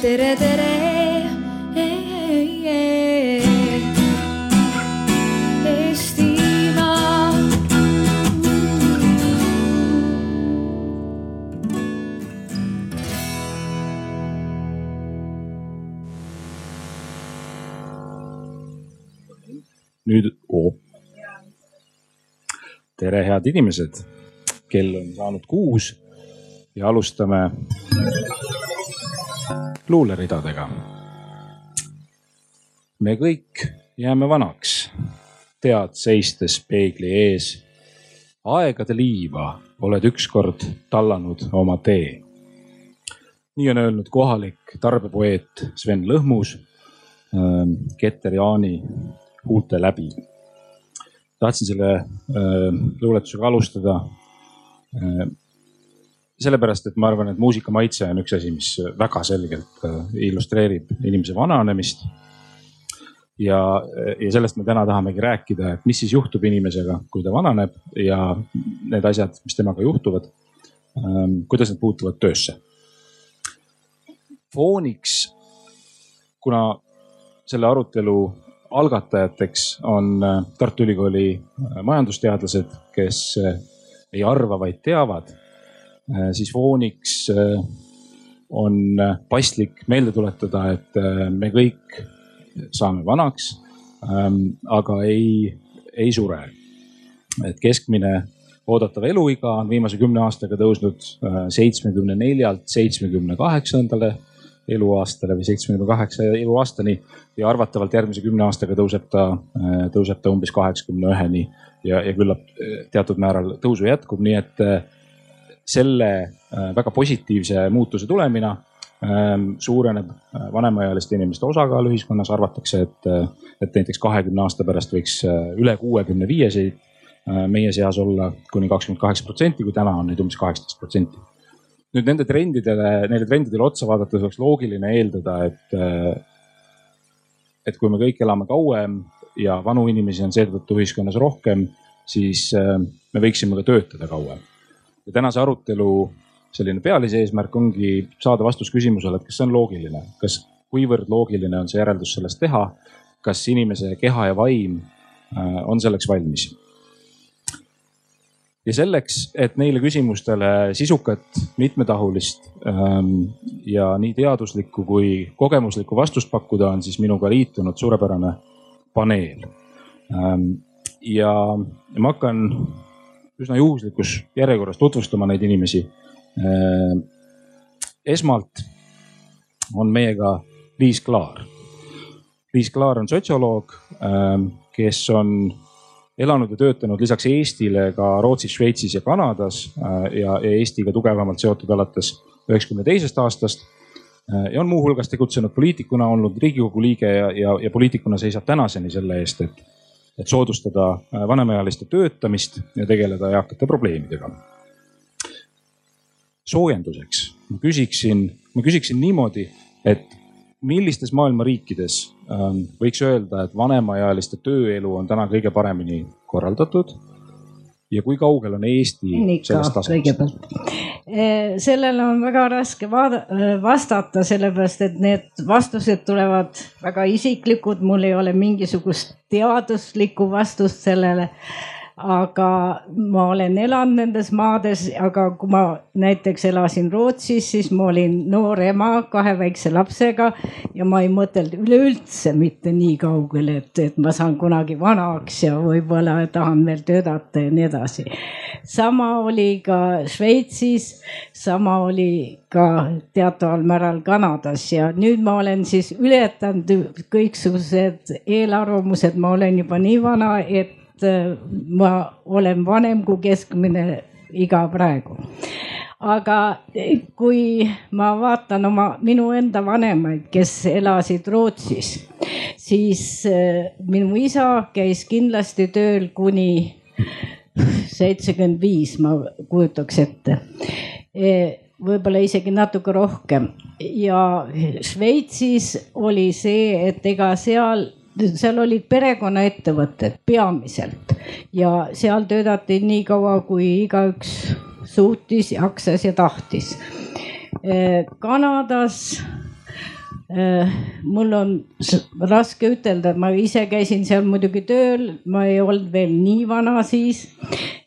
tere, tere. Nüüd oo. tere, head inimesed. kell on saanud kuus ja alustame luuleridadega. me kõik jääme vanaks, tead seistes peegli ees. aegade liiva oled ükskord tallanud oma tee. nii on öelnud kohalik tarbepoeet Sven Lõhmus ähm, Keter Jaani huulte läbi. tahtsin selle äh, luuletusega alustada äh, sellepärast, et ma arvan, et muusika maitse on üks asi, mis väga selgelt äh, illustreerib inimese vananemist. ja, ja sellest me täna tahamegi rääkida, et mis siis juhtub inimesega, kui ta vananeb ja need asjad, mis temaga juhtuvad. kuidas need puutuvad töösse. fooniks, kuna selle arutelu algatajateks on äh, Tartu Ülikooli majandusteadlased, kes ei arva, vaid teavad Äh, siis fooniks äh, on äh, paslik meelde tuletada, et me kõik saame vanaks, ähm, aga ei, ei sure. et keskmine oodatav eluiga on viimase kümne aastaga tõusnud seitsmekümne neljalt seitsmekümne kaheksandale eluaastale või seitsmekümne kaheksa eluaastani ja arvatavalt järgmise kümne aastaga tõuseb ta, tõuseb ta umbes kaheksakümne üheni ja, ja küllap teatud määral tõusu jätkub, nii et selle äh, väga positiivse muutuse tulemina ähm, suureneb äh, vanemaealiste inimeste osakaal ühiskonnas, arvatakse, et, äh, et näiteks kahekümne aasta pärast võiks üle kuuekümne viieseid meie seas olla kuni kakskümmend kaheksa protsenti, kui täna on neid umbes kaheksateist protsenti. nüüd nende trendidele, neile trendidele otsa vaadates oleks loogiline eeldada, et, et kui me kõik elame kauem ja vanu inimesi on seetõttu ühiskonnas rohkem, siis me võiksime ka töötada kauem ja tänase arutelu selline pealise eesmärk ongi saada vastus küsimusele, et kas see on loogiline, kas, kuivõrd loogiline on see järeldus sellest teha, kas inimese keha ja vaim äh, on selleks valmis. ja selleks, et neile küsimustele sisukat, mitmetahulist ähm, ja nii teaduslikku kui kogemuslikku vastust pakkuda, on siis minuga liitunud suurepärane paneel. Ähm, ja ma hakkan üsna juhuslikus järjekorras tutvustama neid inimesi. Äh, esmalt on meiega Liis Klaar. Liis Klaar on sotsioloog, äh, kes on elanud ja töötanud lisaks Eestile ka Rootsis, Šveitsis ja Kanadas äh, ja, Eestiga tugevamalt seotud alates üheksakümne teisest aastast. ja on muuhulgas tegutsenud poliitikuna, olnud riigikogu liige ja, ja, ja poliitikuna seisab tänaseni selle eest, et et soodustada äh, vanemaealiste töötamist ja tegeleda eakate probleemidega. soojenduseks ma küsiksin, ma küsiksin niimoodi, et millistes maailma riikides ähm, võiks öelda, et vanemaealiste tööelu on täna kõige paremini korraldatud ja kui kaugel on Eesti Ikka, sellest? Eh, sellele on väga raske vastata, sellepärast et need vastused tulevad väga isiklikud, mul ei ole mingisugust teaduslikku vastust sellele aga ma olen elanud nendes maades, aga kui ma näiteks elasin Rootsis, siis ma olin noor ema kahe väikse lapsega ja ma ei mõtelnud üleüldse mitte nii kaugele, et, et ma saan kunagi vanaks ja võib-olla tahan veel töötada ja nii edasi. sama oli ka Šveitsis, sama oli ka teataval määral Kanadas ja nüüd ma olen siis ületanud kõiksugused eelarvamused, ma olen juba nii vana, et ma olen vanem kui keskmine iga praegu. aga kui ma vaatan oma, minu enda vanemaid, kes elasid Rootsis, siis äh, minu isa käis kindlasti tööl kuni seitsekümmend viis, ma kujutaks ette e, võib-olla isegi natuke rohkem ja Šveitsis oli see, et ega seal seal olid perekonnaettevõtted peamiselt ja seal töötati nii kaua, kui igaüks suutis, jaksas ja tahtis. Kanadas mul on raske ütelda, ma ise käisin seal muidugi tööl, ma ei olnud veel nii vana siis.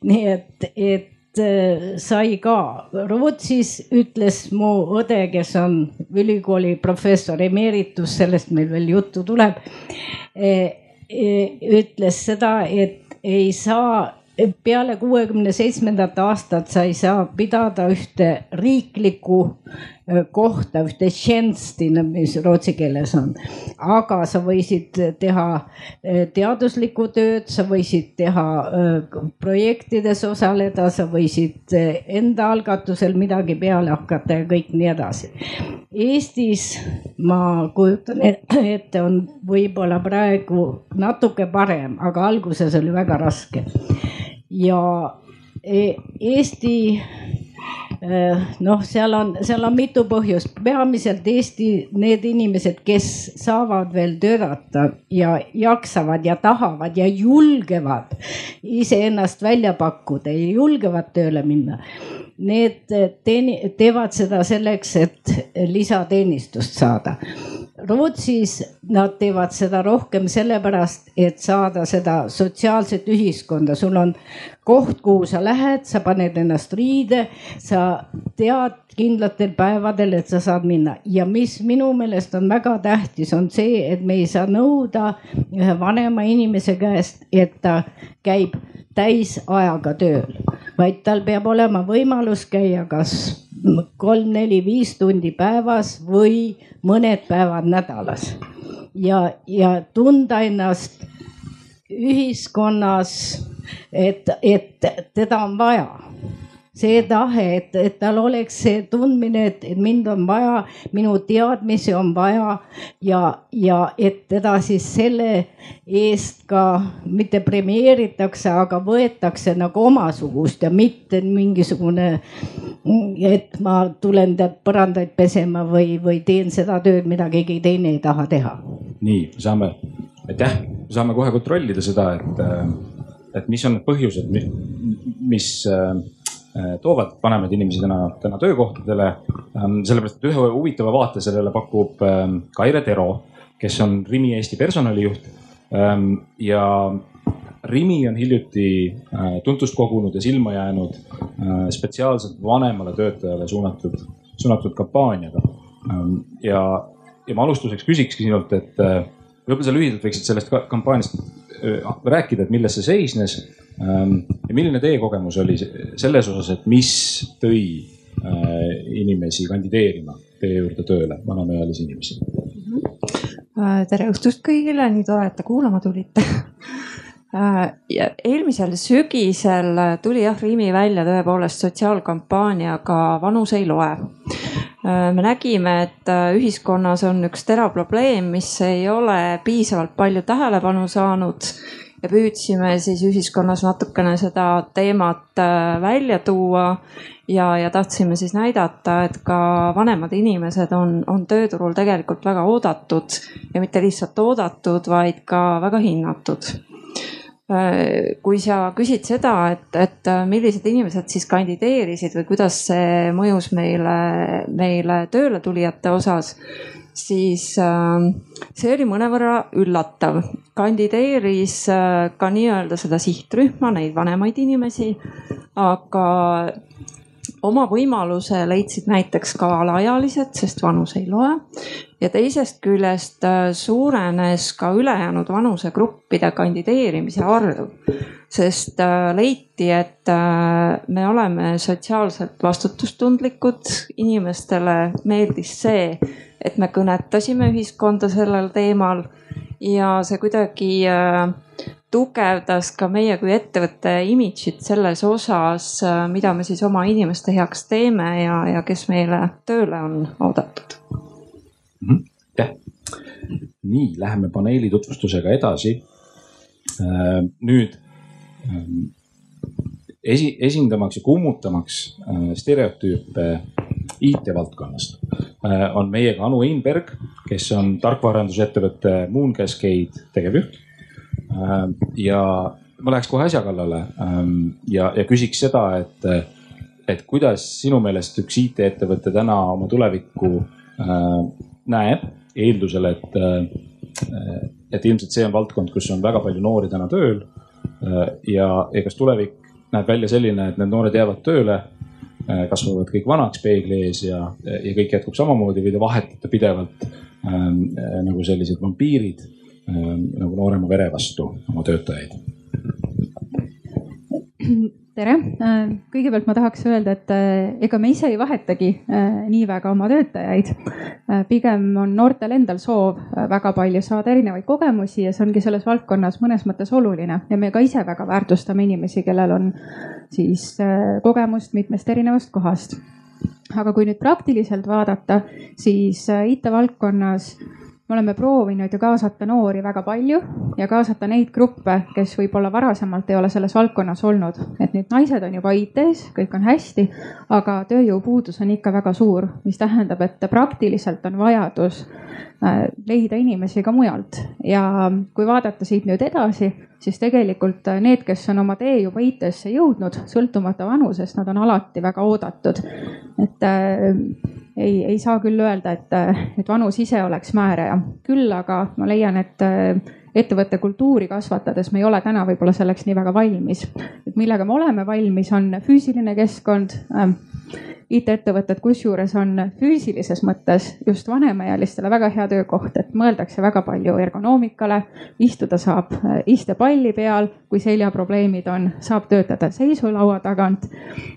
nii et, et sai ka. Rootsis ütles mu õde, kes on ülikooli professor emeritus, sellest meil veel juttu tuleb. ütles seda, et ei saa peale kuuekümne seitsmendat aastat sa ei saa pidada ühte riiklikku kohta, ühte tšensti, mis rootsi keeles on. aga sa võisid teha teaduslikku tööd, sa võisid teha projektides osaleda, sa võisid enda algatusel midagi peale hakata ja kõik nii edasi. Eestis ma kujutan ette, on võib-olla praegu natuke parem, aga alguses oli väga raske ja e, Eesti e, noh, seal on, seal on mitu põhjust, peamiselt Eesti need inimesed, kes saavad veel töötada ja jaksavad ja tahavad ja julgevad iseennast välja pakkuda ja julgevad tööle minna. Need teeni-, teevad seda selleks, et lisateenistust saada Rootsis nad teevad seda rohkem sellepärast, et saada seda sotsiaalset ühiskonda, sul on koht, kuhu sa lähed, sa paned ennast riide, sa tead kindlatel päevadel, et sa saad minna. Ja mis minu meelest on väga tähtis, on see, et me ei saa nõuda ühe vanema inimese käest, et ta käib täisajaga tööl, vaid tal peab olema võimalus käia kas kolm-neli-viis tundi päevas või mõned päevad nädalas. ja, ja tunda ennast ühiskonnas, et, et teda on vaja see tahe, et, et tal oleks see tundmine, et mind on vaja, minu teadmisi on vaja ja, ja et teda siis selle eest ka mitte premeeritakse, aga võetakse nagu omasugust ja mitte mingisugune, et ma tulen tead põrandaid pesema või, või teen seda tööd, mida keegi teine ei taha teha. nii, saame, aitäh, saame kohe kontrollida seda, et, et mis on need põhjused, mis Äh, toovad vanemaid inimesi täna, täna töökohtadele. Ähm, sellepärast, et ühe huvitava vaate sellele pakub ähm, Kaire Tero, kes on Rimi Eesti personalijuht. Ähm, ja Rimi on hiljuti äh, tuntust kogunud ja silma jäänud äh, spetsiaalselt vanemale töötajale suunatud, suunatud kampaaniaga. ja, ja ma alustuseks küsikski sinult, et võib-olla sa lühidalt võiksid sellest kampaaniast rääkida, et milles see seisnes Ähm, ja milline teie kogemus oli selles osas, et mis tõi äh, inimesi kandideerima teie juurde tööle, vanemaealisi inimesi? Äh, tere õhtust kõigile, nii tore, et te kuulama tulite äh, eelmisel sügisel tuli jah Rimi välja tõepoolest sotsiaalkampaaniaga Vanus ei loe. me nägime, et ühiskonnas on üks terav probleem, mis ei ole piisavalt palju tähelepanu saanud ja püüdsime siis ühiskonnas natukene seda teemat äh, välja tuua ja, ja tahtsime siis näidata, et ka vanemad inimesed on, on tööturul tegelikult väga oodatud ja mitte lihtsalt oodatud, vaid ka väga hinnatud äh, kui sa küsid seda, et, et millised inimesed siis kandideerisid või kuidas see mõjus meile, meile tööle tulijate osas, siis äh, see oli mõnevõrra üllatav. kandideeris äh, ka nii-öelda seda sihtrühma, neid vanemaid inimesi, aga oma võimaluse leidsid näiteks ka alaealised, sest vanus ei loe. ja teisest küljest äh, suurenes ka ülejäänud vanusegruppide kandideerimise arv, sest leiti, et me oleme sotsiaalselt vastutustundlikud, inimestele meeldis see et me kõnetasime ühiskonda sellel teemal ja see kuidagi äh, tugevdas ka meie kui ettevõtte imidžit selles osas, äh, mida me siis oma inimeste heaks teeme ja, ja kes meile tööle on oodatud. -hmm. aitäh. nii, läheme paneeli tutvustusega edasi. Äh, nüüd ähm, esi, esindamaks ja kummutamaks stereotüüpe IT-valdkonnast Äh, on meiega Anu Einberg, kes on tarkvaraarendusettevõtte Moon Cascade tegevjuht. Äh, ja ma läheks kohe asja kallale ähm, ja, ja küsiks seda, et, et kuidas sinu meelest üks IT-ettevõte täna oma tulevikku äh, näeb eeldusel, et, et ilmselt see on valdkond, kus on väga palju noori täna tööl. ja, ja kas tulevik näeb välja selline, et need noored jäävad tööle, kasvavad kõik vanaks peegli ees ja, ja kõik jätkub samamoodi või te vahetate pidevalt ähm, nagu sellised vampiirid ähm, nagu noorema vere vastu oma töötajaid? tere, äh, kõigepealt ma tahaks öelda, et äh, ega me ise ei vahetagi äh, nii väga oma töötajaid. pigem on noortel endal soov väga palju saada erinevaid kogemusi ja see ongi selles valdkonnas mõnes mõttes oluline ja me ka ise väga väärtustame inimesi, kellel on siis kogemust mitmest erinevast kohast. aga kui nüüd praktiliselt vaadata, siis IT-valdkonnas me oleme proovinud ju kaasata noori väga palju ja kaasata neid gruppe, kes võib-olla varasemalt ei ole selles valdkonnas olnud. et nüüd naised on juba IT-s, kõik on hästi, aga tööjõupuudus on ikka väga suur, mis tähendab, et praktiliselt on vajadus äh, leida inimesi ka mujalt ja kui vaadata siit nüüd edasi, siis tegelikult need, kes on oma tee juba IT-sse jõudnud, sõltumata vanusest, nad on alati väga oodatud. et äh, ei, ei saa küll öelda, et, et vanus ise oleks määraja. küll aga ma leian, et ettevõtte kultuuri kasvatades me ei ole täna võib-olla selleks nii väga valmis. et millega me oleme valmis, on füüsiline keskkond ähm, IT-ettevõtted, kusjuures on füüsilises mõttes just vanemaealistele väga hea töökoht, et mõeldakse väga palju ergonoomikale. istuda saab äh, istepalli peal, kui seljaprobleemid on, saab töötada seisulaua tagant,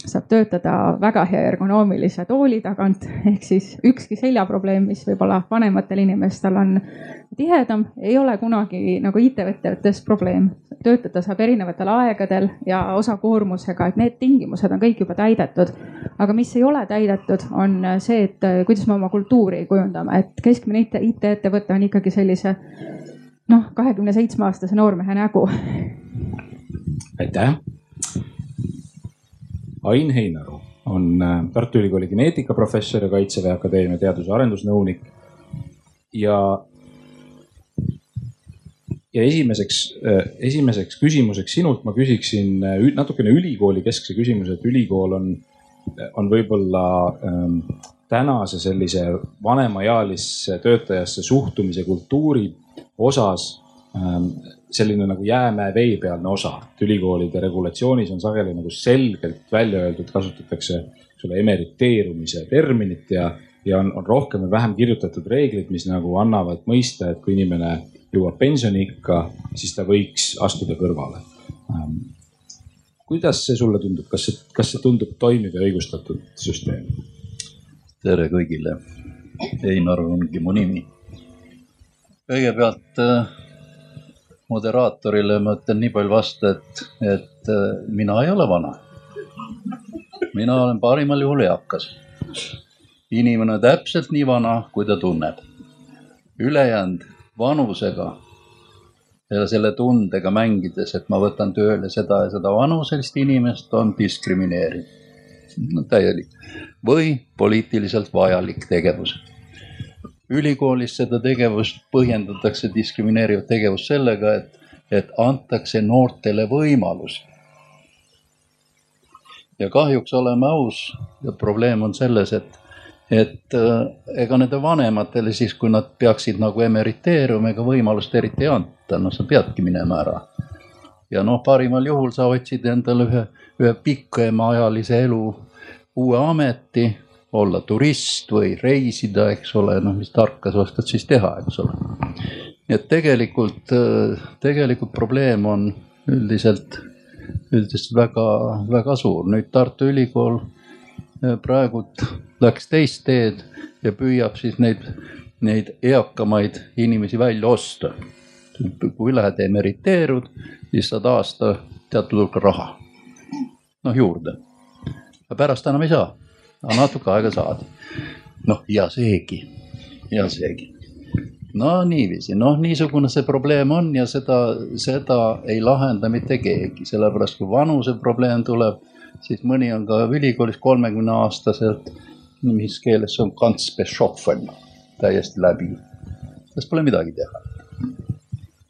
saab töötada väga hea ergonoomilise tooli tagant, ehk siis ükski seljaprobleem, mis võib-olla vanematel inimestel on tihedam, ei ole kunagi nagu IT-ettevõttes probleem. töötada saab erinevatel aegadel ja osakoormusega, et need tingimused on kõik juba täidetud. aga mis ei ole täidetud, on see, et äh, kuidas me oma kultuuri kujundame, et keskmine IT-ettevõte on ikkagi sellise noh, kahekümne seitsme aastase noormehe nägu. aitäh. Ain Heinaru on äh, Tartu Ülikooli geneetikaprofessor ja Kaitseväe Akadeemia teadus- ja arendusnõunik. ja, ja esimeseks, äh, esimeseks küsimuseks sinult ma küsiksin natukene ülikooli keskse küsimuse, et ülikool on on võib-olla ähm, tänase sellise vanemaealisse töötajasse suhtumise kultuuri osas ähm, selline nagu jäämäe veepealne osa. et ülikoolide regulatsioonis on sageli nagu selgelt välja öeldud, kasutatakse, ole, emeriteerumise terminit ja, ja on, on rohkem või vähem kirjutatud reeglid, mis nagu annavad mõista, et kui inimene jõuab pensioniikka, siis ta võiks astuda kõrvale ähm, kuidas see sulle tundub, kas see, kas see tundub toimiv ja õigustatud süsteem? tere kõigile, Einar ongi mu nimi. kõigepealt äh, moderaatorile ma ütlen nii palju vastu, et, et äh, mina ei ole vana. mina olen parimal juhul eakas. inimene täpselt nii vana, kui ta tunneb. ülejäänud vanusega selle tundega mängides, et ma võtan tööle seda ja seda vanuselist inimest, on diskrimineeriv no,. täielik või poliitiliselt vajalik tegevus. ülikoolis seda tegevust põhjendatakse, diskrimineerivat tegevust sellega, et, et antakse noortele võimalusi. ja kahjuks oleme aus, probleem on selles, et et äh, ega nende vanematele siis, kui nad peaksid nagu emeriteeruma, ega võimalust eriti ei anta, noh, sa peadki minema ära. ja noh, parimal juhul sa otsid endale ühe, ühe pikemaajalise elu uue ameti, olla turist või reisida, eks ole, noh, mis tarka sa oskad siis teha, eks ole. nii et tegelikult, äh, tegelikult probleem on üldiselt, üldiselt väga, väga suur. nüüd Tartu Ülikool praegult läks teist teed ja püüab siis neid, neid eakamaid inimesi välja osta. kui lähed emeriteerud, siis saad aasta teatud hulka raha, noh juurde. pärast enam ei saa, aga natuke aega saad. noh, ja seegi, ja seegi no niiviisi, noh, niisugune see probleem on ja seda, seda ei lahenda mitte keegi, sellepärast kui vanuse probleem tuleb siis mõni on ka ülikoolis kolmekümne aastaselt, mis keeles on kantsbeschoffen, täiesti läbi. sellest pole midagi teha.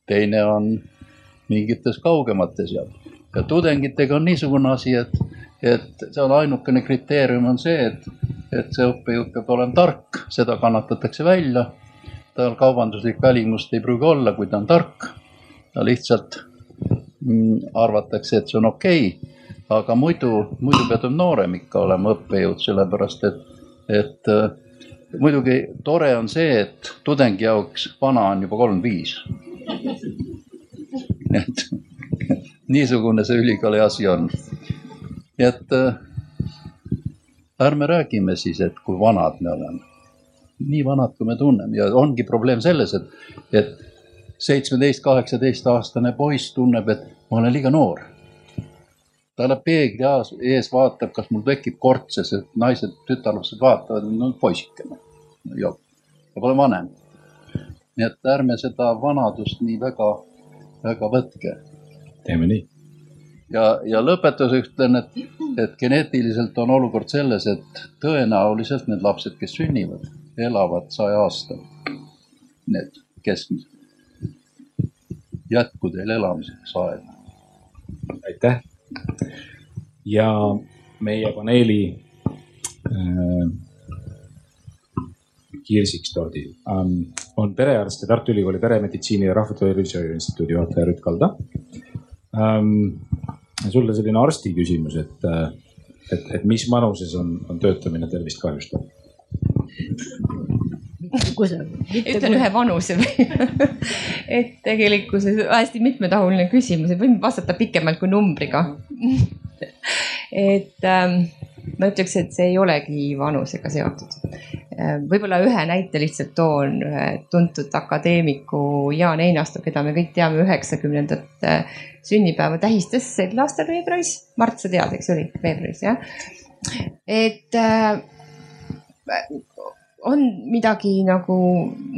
teine on mingites kaugemates ja, ja tudengitega on niisugune asi, et, et seal ainukene kriteerium on see, et, et see õppejõud peab olema tark, seda kannatatakse välja tal kaubanduslik välimust ei pruugi olla, kui ta on tark. ta lihtsalt mm, arvatakse, et see on okei okay., aga muidu, muidu peab noorem ikka olema õppejõud, sellepärast et, et äh, muidugi tore on see, et tudengi jaoks vana on juba kolmkümmend viis. et niisugune see ülikooli asi on. nii et äh, ärme räägime siis, et kui vanad me oleme. nii vanad, kui me tunneme ja ongi probleem selles, et, et seitsmeteist, kaheksateist aastane poiss tunneb, et ma olen liiga noor. Ta läheb peegli ees, vaatab, kas mul tekib kortse, sest naised, tütarlapsed vaatavad, no poisikene. ja pole vanem. nii et ärme seda vanadust nii väga, väga võtke. teeme nii ja, ja lõpetuseks ütlen, et, et geneetiliselt on olukord selles, et tõenäoliselt need lapsed, kes sünnivad, elavad saja aasta. Need keskmised. jätku teil elamiseks aega. aitäh. Ja meie paneeli äh, kirsiks tordil ähm, on perearst ja Tartu Ülikooli peremeditsiini ja rahvatervishoiu instituudi juhataja Rütt Kalda. Ähm, sulle selline arsti küsimus, et, et, et mis vanuses on, on töötamine tervist kahjustav? ütlen ühe vanuse või? Et tegelikkuses hästi mitmetahuline küsimus, et võime vastata pikemalt kui numbriga et ähm, ma ütleks, et see ei olegi vanusega seotud. Äh, võib-olla ühe näite lihtsalt toon, ühe tuntud akadeemiku Jaan Einastu, keda me kõik teame, üheksakümnendat sünnipäeva tähistas sel aastal veebruaris. Mart, sa tead, eks oli veebruaris jah? et äh, on midagi nagu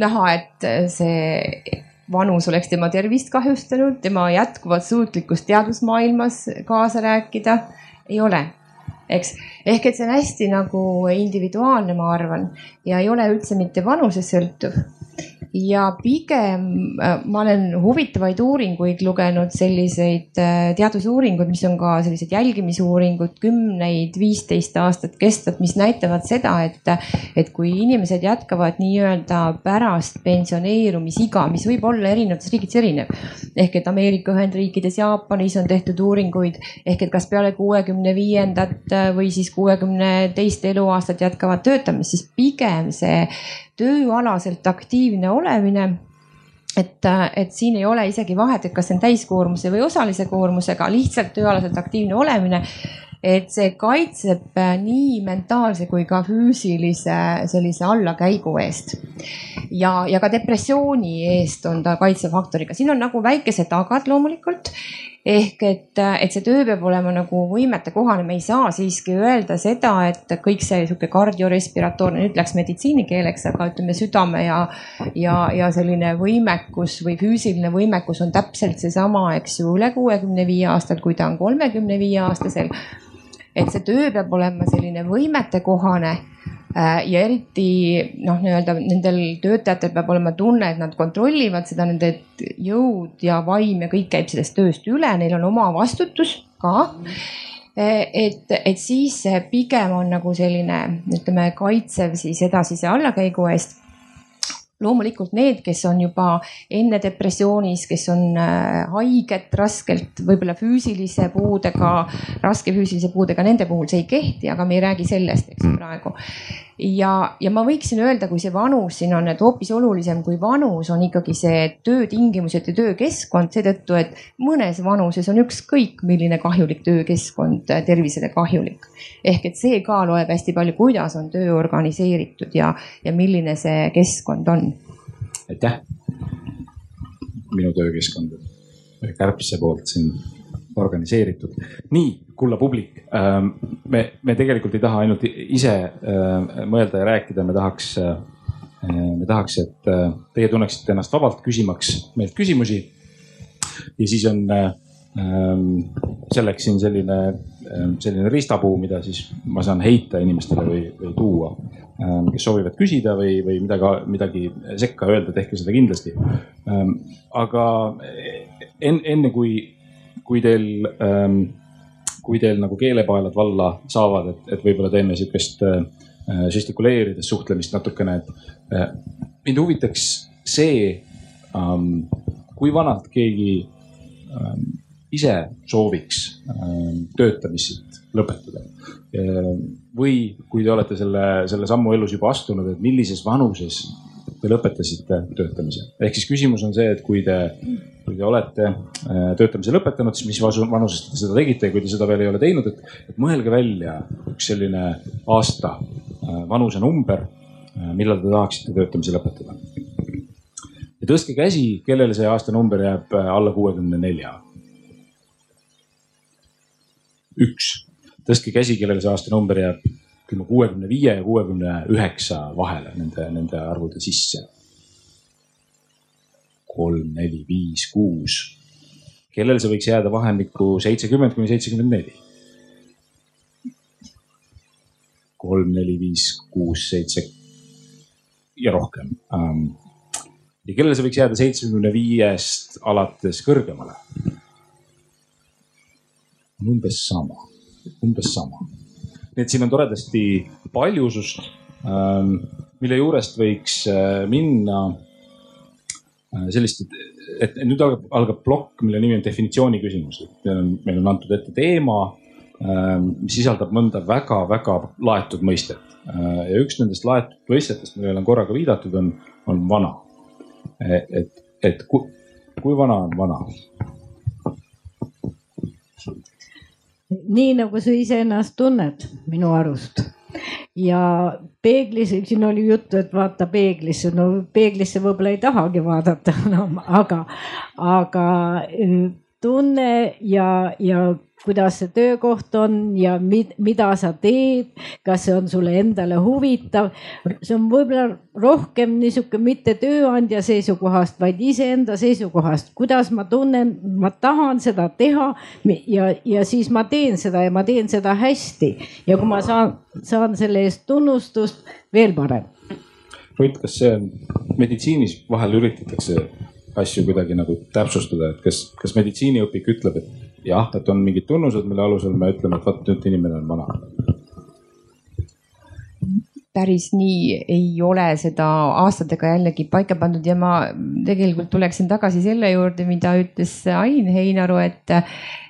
näha, et see vanus oleks tema tervist kahjustanud, tema jätkuvat suutlikkust teadusmaailmas kaasa rääkida ei ole eks. ehk et see on hästi nagu individuaalne, ma arvan, ja ei ole üldse mitte vanusest sõltuv ja pigem äh, ma olen huvitavaid uuringuid lugenud, selliseid äh, teadusuuringuid, mis on ka sellised jälgimisuuringud, kümneid, viisteist aastat kestvad, mis näitavad seda, et, et kui inimesed jätkavad nii-öelda pärast pensioneerumisiga, mis võib olla erinevates riikides erinev. ehk et Ameerika Ühendriikides, Jaapanis on tehtud uuringuid ehk et kas peale kuuekümne viiendat äh, või siis kuuekümne teist eluaastat jätkavad töötamist, siis pigem see tööalaselt aktiivne olemine et, et siin ei ole isegi vahet, et kas see on täiskoormuse või osalise koormusega, lihtsalt tööalaselt aktiivne olemine. et see kaitseb nii mentaalse kui ka füüsilise sellise allakäigu eest. ja, ja ka depressiooni eest on ta kaitsefaktoriga, siin on nagu väikesed tagad loomulikult ehk et, et see töö peab olema nagu võimete kohane, me ei saa siiski öelda seda, et kõik see sihuke kardiorespiratoorne, nüüd läks meditsiinikeeleks, aga ütleme südame ja, ja, ja selline võimekus või füüsiline võimekus on täpselt seesama, eks ju, üle kuuekümne viie aastal, kui ta on kolmekümne viie aastasel. et see töö peab olema selline võimetekohane Äh, ja eriti noh, nii-öelda nendel töötajatel peab olema tunne, et nad kontrollivad seda, nende jõud ja vaim ja kõik käib sellest tööst üle, neil on oma vastutus ka. Äh, et, et siis pigem on nagu selline, ütleme, kaitsev siis edasise allakäigu eest loomulikult need, kes on juba enne depressioonis, kes on äh, haiged raskelt, võib-olla füüsilise puudega, raske füüsilise puudega, nende puhul see ei kehti, aga me ei räägi sellest, eks praegu. Ja, ja ma võiksin öelda, kui see vanus siin on, et hoopis olulisem kui vanus on ikkagi see töötingimused ja töökeskkond seetõttu, et mõnes vanuses on ükskõik milline kahjulik töökeskkond tervisele kahjulik. ehk et see ka loeb hästi palju, kuidas on töö organiseeritud ja, ja milline see keskkond on aitäh. minu töökeskkond Kärbse poolt siin organiseeritud. nii, kulla publik, ähm, me, me tegelikult ei taha ainult ise äh, mõelda ja rääkida, me tahaks, äh, me tahaks, et äh, teie tunneksite ennast vabalt küsimaks meilt küsimusi. ja siis on ähm, selleks siin selline, selline riistapuu, mida siis ma saan heita inimestele või, või tuua Ähm, kes soovivad küsida või, või midagi, midagi sekka öelda, tehke seda kindlasti. Ähm, aga enne, enne kui, kui teil, ähm, kui teil nagu keelepaelad valla saavad, et, et võib-olla teeme sihukest äh, žestikuleerides suhtlemist natukene, et äh, mind huvitaks see, kui vanalt keegi ise sooviks töötamist lõpetada. või kui te olete selle, selle sammu elus juba astunud, et millises vanuses te lõpetasite töötamise. ehk siis küsimus on see, et kui te, kui te olete äh, töötamise lõpetanud, siis mis vanuses te seda tegite ja kui te seda veel ei ole teinud, et, et mõelge välja üks selline aasta äh, vanusenumber, äh, millal te tahaksite töötamise lõpetada. ja tõstke käsi, kellele see aastanumber jääb alla kuuekümne nelja. üks, tõstke käsi, kellele see aastanumber jääb ütleme kuuekümne viie ja kuuekümne üheksa vahele nende, nende arvude sisse. kolm, neli, viis, kuus. kellel see võiks jääda vahemikku seitsekümmend kuni seitsekümmend neli? kolm, neli, viis, kuus, seitse ja rohkem. Ähm, ja kellel see võiks jääda seitsmekümne viiest alates kõrgemale? umbes sama, umbes sama nii et siin on toredasti paljusust, ähm, mille juurest võiks äh, minna äh, sellist, et nüüd algab, algab plokk, mille nimi on definitsiooni küsimus. meil on, meil on antud ette teema, ähm, mis sisaldab mõnda väga-väga laetud mõistet. Äh, ja üks nendest laetud mõistetest, millele on korraga viidatud, on, on vana. et, et kui, kui vana on vana? Nii nagu sa iseennast tunned minu arust. ja peeglis, siin oli juttu, et vaata peeglisse, no peeglisse võib-olla ei tahagi vaadata enam no,, aga, aga tunne ja, ja kuidas see töökoht on ja mid, mida sa teed, kas see on sulle endale huvitav. see on võib-olla rohkem niisugune mitte tööandja seisukohast, vaid iseenda seisukohast, kuidas ma tunnen, ma tahan seda teha ja, ja siis ma teen seda ja ma teen seda hästi ja kui ma saan, saan selle eest tunnustust, veel parem. Rutt, kas see meditsiinis vahel üritatakse asju kuidagi nagu täpsustada, et kas, kas meditsiiniõpik ütleb, et jah, et on mingid tunnused, mille alusel me ütleme, et vot nüüd inimene on vana. päris nii ei ole seda aastatega jällegi paika pandud ja ma tegelikult tuleksin tagasi selle juurde, mida ütles Ain Heinaru, et,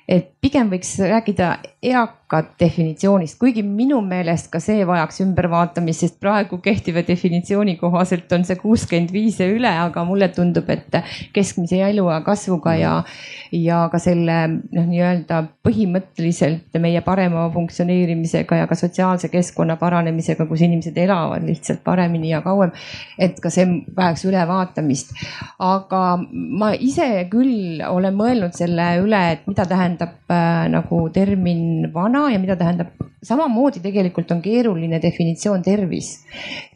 et pigem võiks rääkida eakat definitsioonist, kuigi minu meelest ka see vajaks ümbervaatamist, sest praegu kehtiva definitsiooni kohaselt on see kuuskümmend viis ja üle, aga mulle tundub, et keskmise eluea kasvuga ja, ja ka selle noh, nii-öelda põhimõtteliselt meie parema funktsioneerimisega ja ka sotsiaalse keskkonna paranemisega, kus inimesed elavad lihtsalt paremini ja kauem. et ka see vajaks ülevaatamist. aga ma ise küll olen mõelnud selle üle, et mida tähendab tähendab äh, nagu termin vana ja mida tähendab, samamoodi tegelikult on keeruline definitsioon tervis.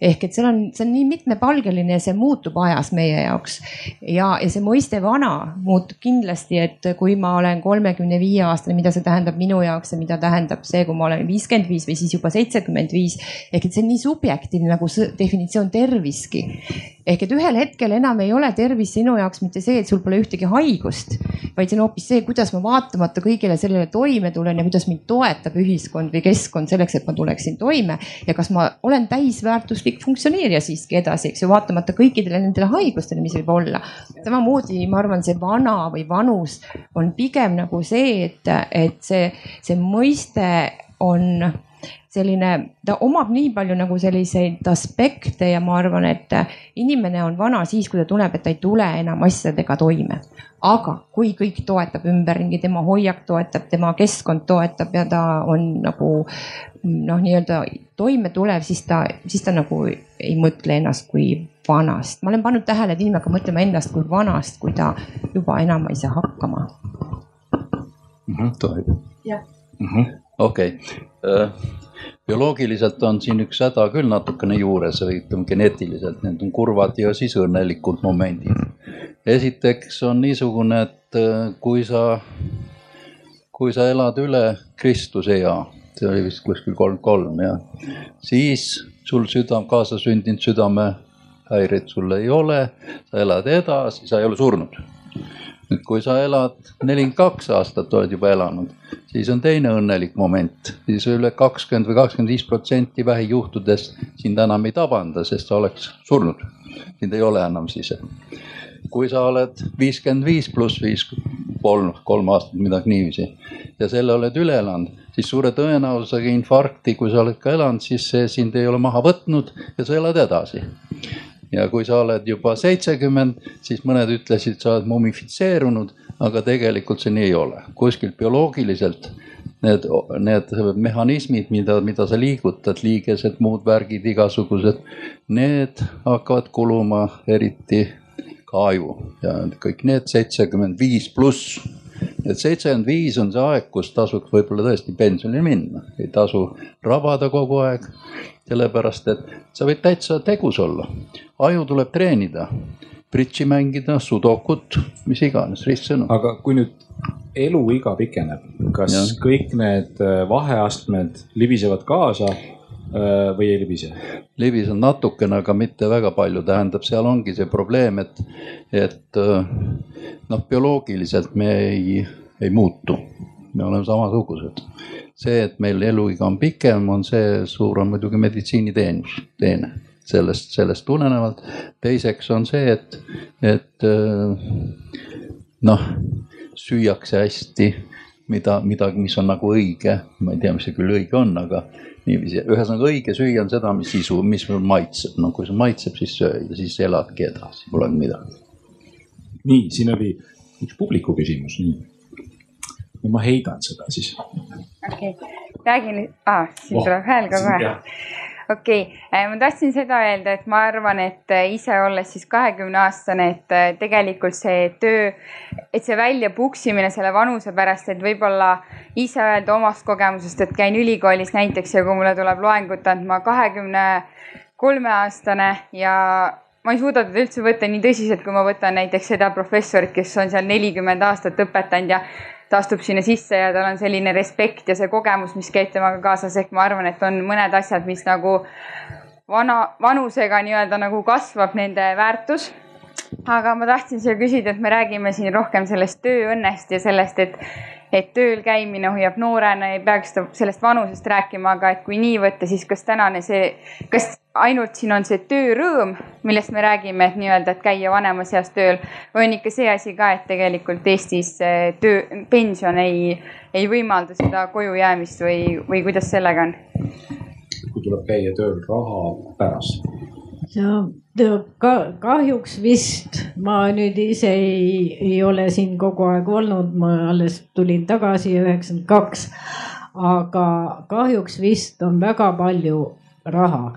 ehk et seal on, see on nii mitmepalgeline ja see muutub ajas meie jaoks. ja, ja see mõiste vana muutub kindlasti, et kui ma olen kolmekümne viie aastane, mida see tähendab minu jaoks ja mida tähendab see, kui ma olen viiskümmend viis või siis juba seitsekümmend viis. ehk et see on nii subjektiivne nagu definitsioon terviski ehk et ühel hetkel enam ei ole tervis sinu jaoks mitte see, et sul pole ühtegi haigust, vaid see on hoopis see, kuidas ma vaatamata kõigele sellele toime tulen ja kuidas mind toetab ühiskond või keskkond selleks, et ma tuleksin toime. ja kas ma olen täisväärtuslik funktsioneerija siiski edasi, eks ju, vaatamata kõikidele nendele haigustele, mis võib olla. samamoodi ma arvan, see vana või vanus on pigem nagu see, et, et see, see mõiste on selline, ta omab nii palju nagu selliseid aspekte ja ma arvan, et inimene on vana siis, kui ta tunneb, et ta ei tule enam asjadega toime. aga kui kõik toetab ümberringi, tema hoiak toetab, tema keskkond toetab ja ta on nagu noh, nii-öelda toimetulev, siis ta, siis ta nagu ei mõtle ennast kui vanast. ma olen pannud tähele, et inimene hakkab mõtlema ennast kui vanast, kui ta juba enam ei saa hakkama. Mhm, tohib? jah. Okei, äh, bioloogiliselt on siin üks häda küll natukene juures või ütleme geneetiliselt, need on kurvad ja siis õnnelikud momendid. esiteks on niisugune, et kui sa, kui sa elad üle Kristuse ea, see oli vist kuskil kolm kolm jah, siis sul südam, kaasasündinud südamehäireid sul ei ole, sa elad edasi, sa ei ole surnud nüüd, kui sa elad nelikümmend kaks aastat oled juba elanud, siis on teine õnnelik moment, siis üle kakskümmend või kakskümmend viis protsenti vähijuhtudest sind enam ei tabanda, sest sa oleks surnud. sind ei ole enam siis. kui sa oled viiskümmend viis pluss viis, kolm, kolm aastat, midagi niiviisi ja selle oled üle elanud, siis suure tõenäosusega infarkti, kui sa oled ka elanud, siis see sind ei ole maha võtnud ja sa elad edasi ja kui sa oled juba seitsekümmend, siis mõned ütlesid, sa oled mumifitseerunud, aga tegelikult see nii ei ole. kuskilt bioloogiliselt need, need mehhanismid, mida, mida sa liigutad, liigesed, muud värgid, igasugused, need hakkavad kuluma eriti ka aju ja kõik need seitsekümmend viis pluss et seitsekümmend viis on see aeg, kus tasuks võib-olla tõesti pensionile minna, ei tasu rabada kogu aeg. sellepärast, et sa võid täitsa tegus olla, aju tuleb treenida, bridži mängida, sudokut, mis iganes, ristsõnu. aga kui nüüd eluiga pikeneb, kas ja. kõik need äh, vaheastmed libisevad kaasa või ei libise? libisen natukene, aga mitte väga palju, tähendab, seal ongi see probleem, et, et äh, noh, bioloogiliselt me ei, ei muutu, me oleme samasugused. see, et meil eluiga on pikem, on see suur on muidugi meditsiiniteenus, teene sellest, sellest tulenevalt. teiseks on see, et, et noh, süüakse hästi, mida, midagi, mis on nagu õige, ma ei tea, mis see küll õige on, aga niiviisi, ühesõnaga õige süüa on seda, mis sisu, mis maitseb, no kui see maitseb, siis söö ja siis eladki edasi, polegi midagi. nii, siin oli üks publiku küsimus, nii. no ma heidan seda siis. okei okay., räägin ah,, siin oh, tuleb hääl ka kohe okei okay., äh, ma tahtsin seda öelda, et ma arvan, et äh, ise olles siis kahekümne aastane, et äh, tegelikult see töö, et see välja puksimine selle vanuse pärast, et võib-olla ise öelda omast kogemusest, et käin ülikoolis näiteks ja kui mulle tuleb loengut andma kahekümne kolme aastane ja ma ei suuda teda üldse võtta nii tõsiselt, kui ma võtan näiteks seda professorit, kes on seal nelikümmend aastat õpetanud ja ta astub sinna sisse ja tal on selline respekt ja see kogemus, mis käib temaga kaasas, ehk ma arvan, et on mõned asjad, mis nagu vana, vanusega nii-öelda nagu kasvab nende väärtus. aga ma tahtsin siia küsida, et me räägime siin rohkem sellest tööõnnest ja sellest, et et tööl käimine hoiab noorena, ei peaks sellest vanusest rääkima, aga et kui nii võtta, siis kas tänane see, kas ainult siin on see töörõõm, millest me räägime, et nii-öelda, et käia vanemas eas tööl on ikka see asi ka, et tegelikult Eestis töö, pension ei, ei võimalda seda koju jäämist või, või kuidas sellega on? kui tuleb käia tööl raha pärast ja ka kahjuks vist ma nüüd ise ei, ei ole siin kogu aeg olnud, ma alles tulin tagasi üheksakümmend kaks. aga kahjuks vist on väga palju raha.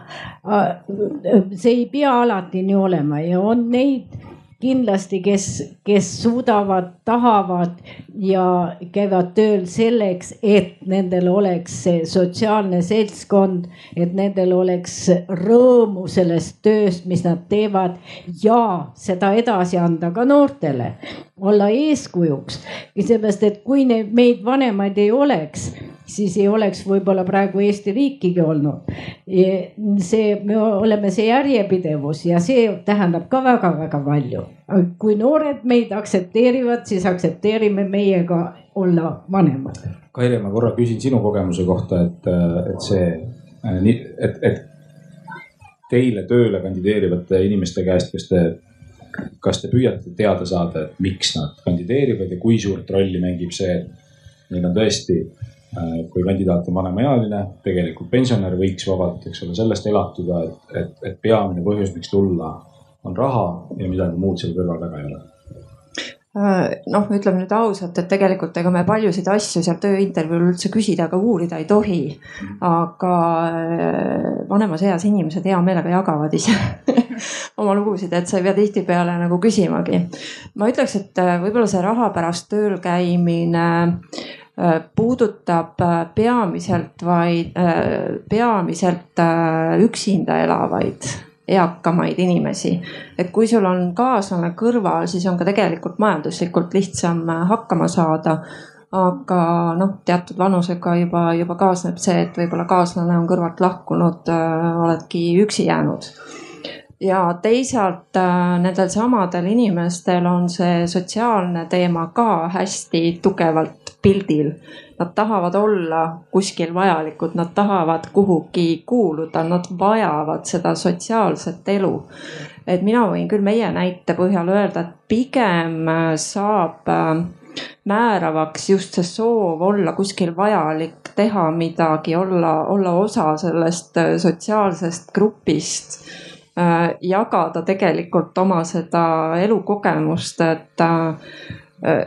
see ei pea alati nii olema ja on neid kindlasti, kes, kes suudavad, tahavad ja käivad tööl selleks, et nendel oleks see sotsiaalne seltskond, et nendel oleks rõõmu sellest tööst, mis nad teevad ja seda edasi anda ka noortele, olla eeskujuks. seepärast, et kui neid meid vanemaid ei oleks siis ei oleks võib-olla praegu Eesti riikigi olnud. see, me oleme see järjepidevus ja see tähendab ka väga-väga palju. kui noored meid aktsepteerivad, siis aktsepteerime meie ka olla vanemad. Kaire, ma korra küsin sinu kogemuse kohta, et, et see, et, et teile tööle kandideerivate inimeste käest, kes te, kas te püüate teada saada, et miks nad kandideerivad ja kui suurt rolli mängib see, et neil on tõesti Äh, kui kandidaat on vanemaealine, tegelikult pensionär võiks vabalt, eks ole, sellest elatuda, et, et, et peamine põhjus, miks tulla, on raha ja midagi muud seal kõrval taga ei ole äh, noh, ütleme nüüd ausalt, et tegelikult ega me paljusid asju seal tööintervjuul üldse küsida ega uurida ei tohi. aga äh, vanemas eas inimesed hea meelega jagavad ise oma lugusid, et sa ei pea tihtipeale nagu küsimagi. ma ütleks, et võib-olla see raha pärast tööl käimine Äh, puudutab äh, peamiselt vaid, äh, peamiselt üksinda elavaid eakamaid inimesi. et kui sul on kaaslane kõrval, siis on ka tegelikult majanduslikult lihtsam hakkama saada. aga noh, teatud vanusega juba, juba kaasneb see, et võib-olla kaaslane on kõrvalt lahkunud, oledki üksi jäänud ja teisalt äh, nendel samadel inimestel on see sotsiaalne teema ka hästi tugevalt pildil. Nad tahavad olla kuskil vajalikud, nad tahavad kuhugi kuuluda, nad vajavad seda sotsiaalset elu. et mina võin küll meie näite põhjal öelda, et pigem saab määravaks just see soov olla kuskil vajalik, teha midagi, olla, olla osa sellest sotsiaalsest grupist Äh, jagada tegelikult oma seda elukogemust, et äh,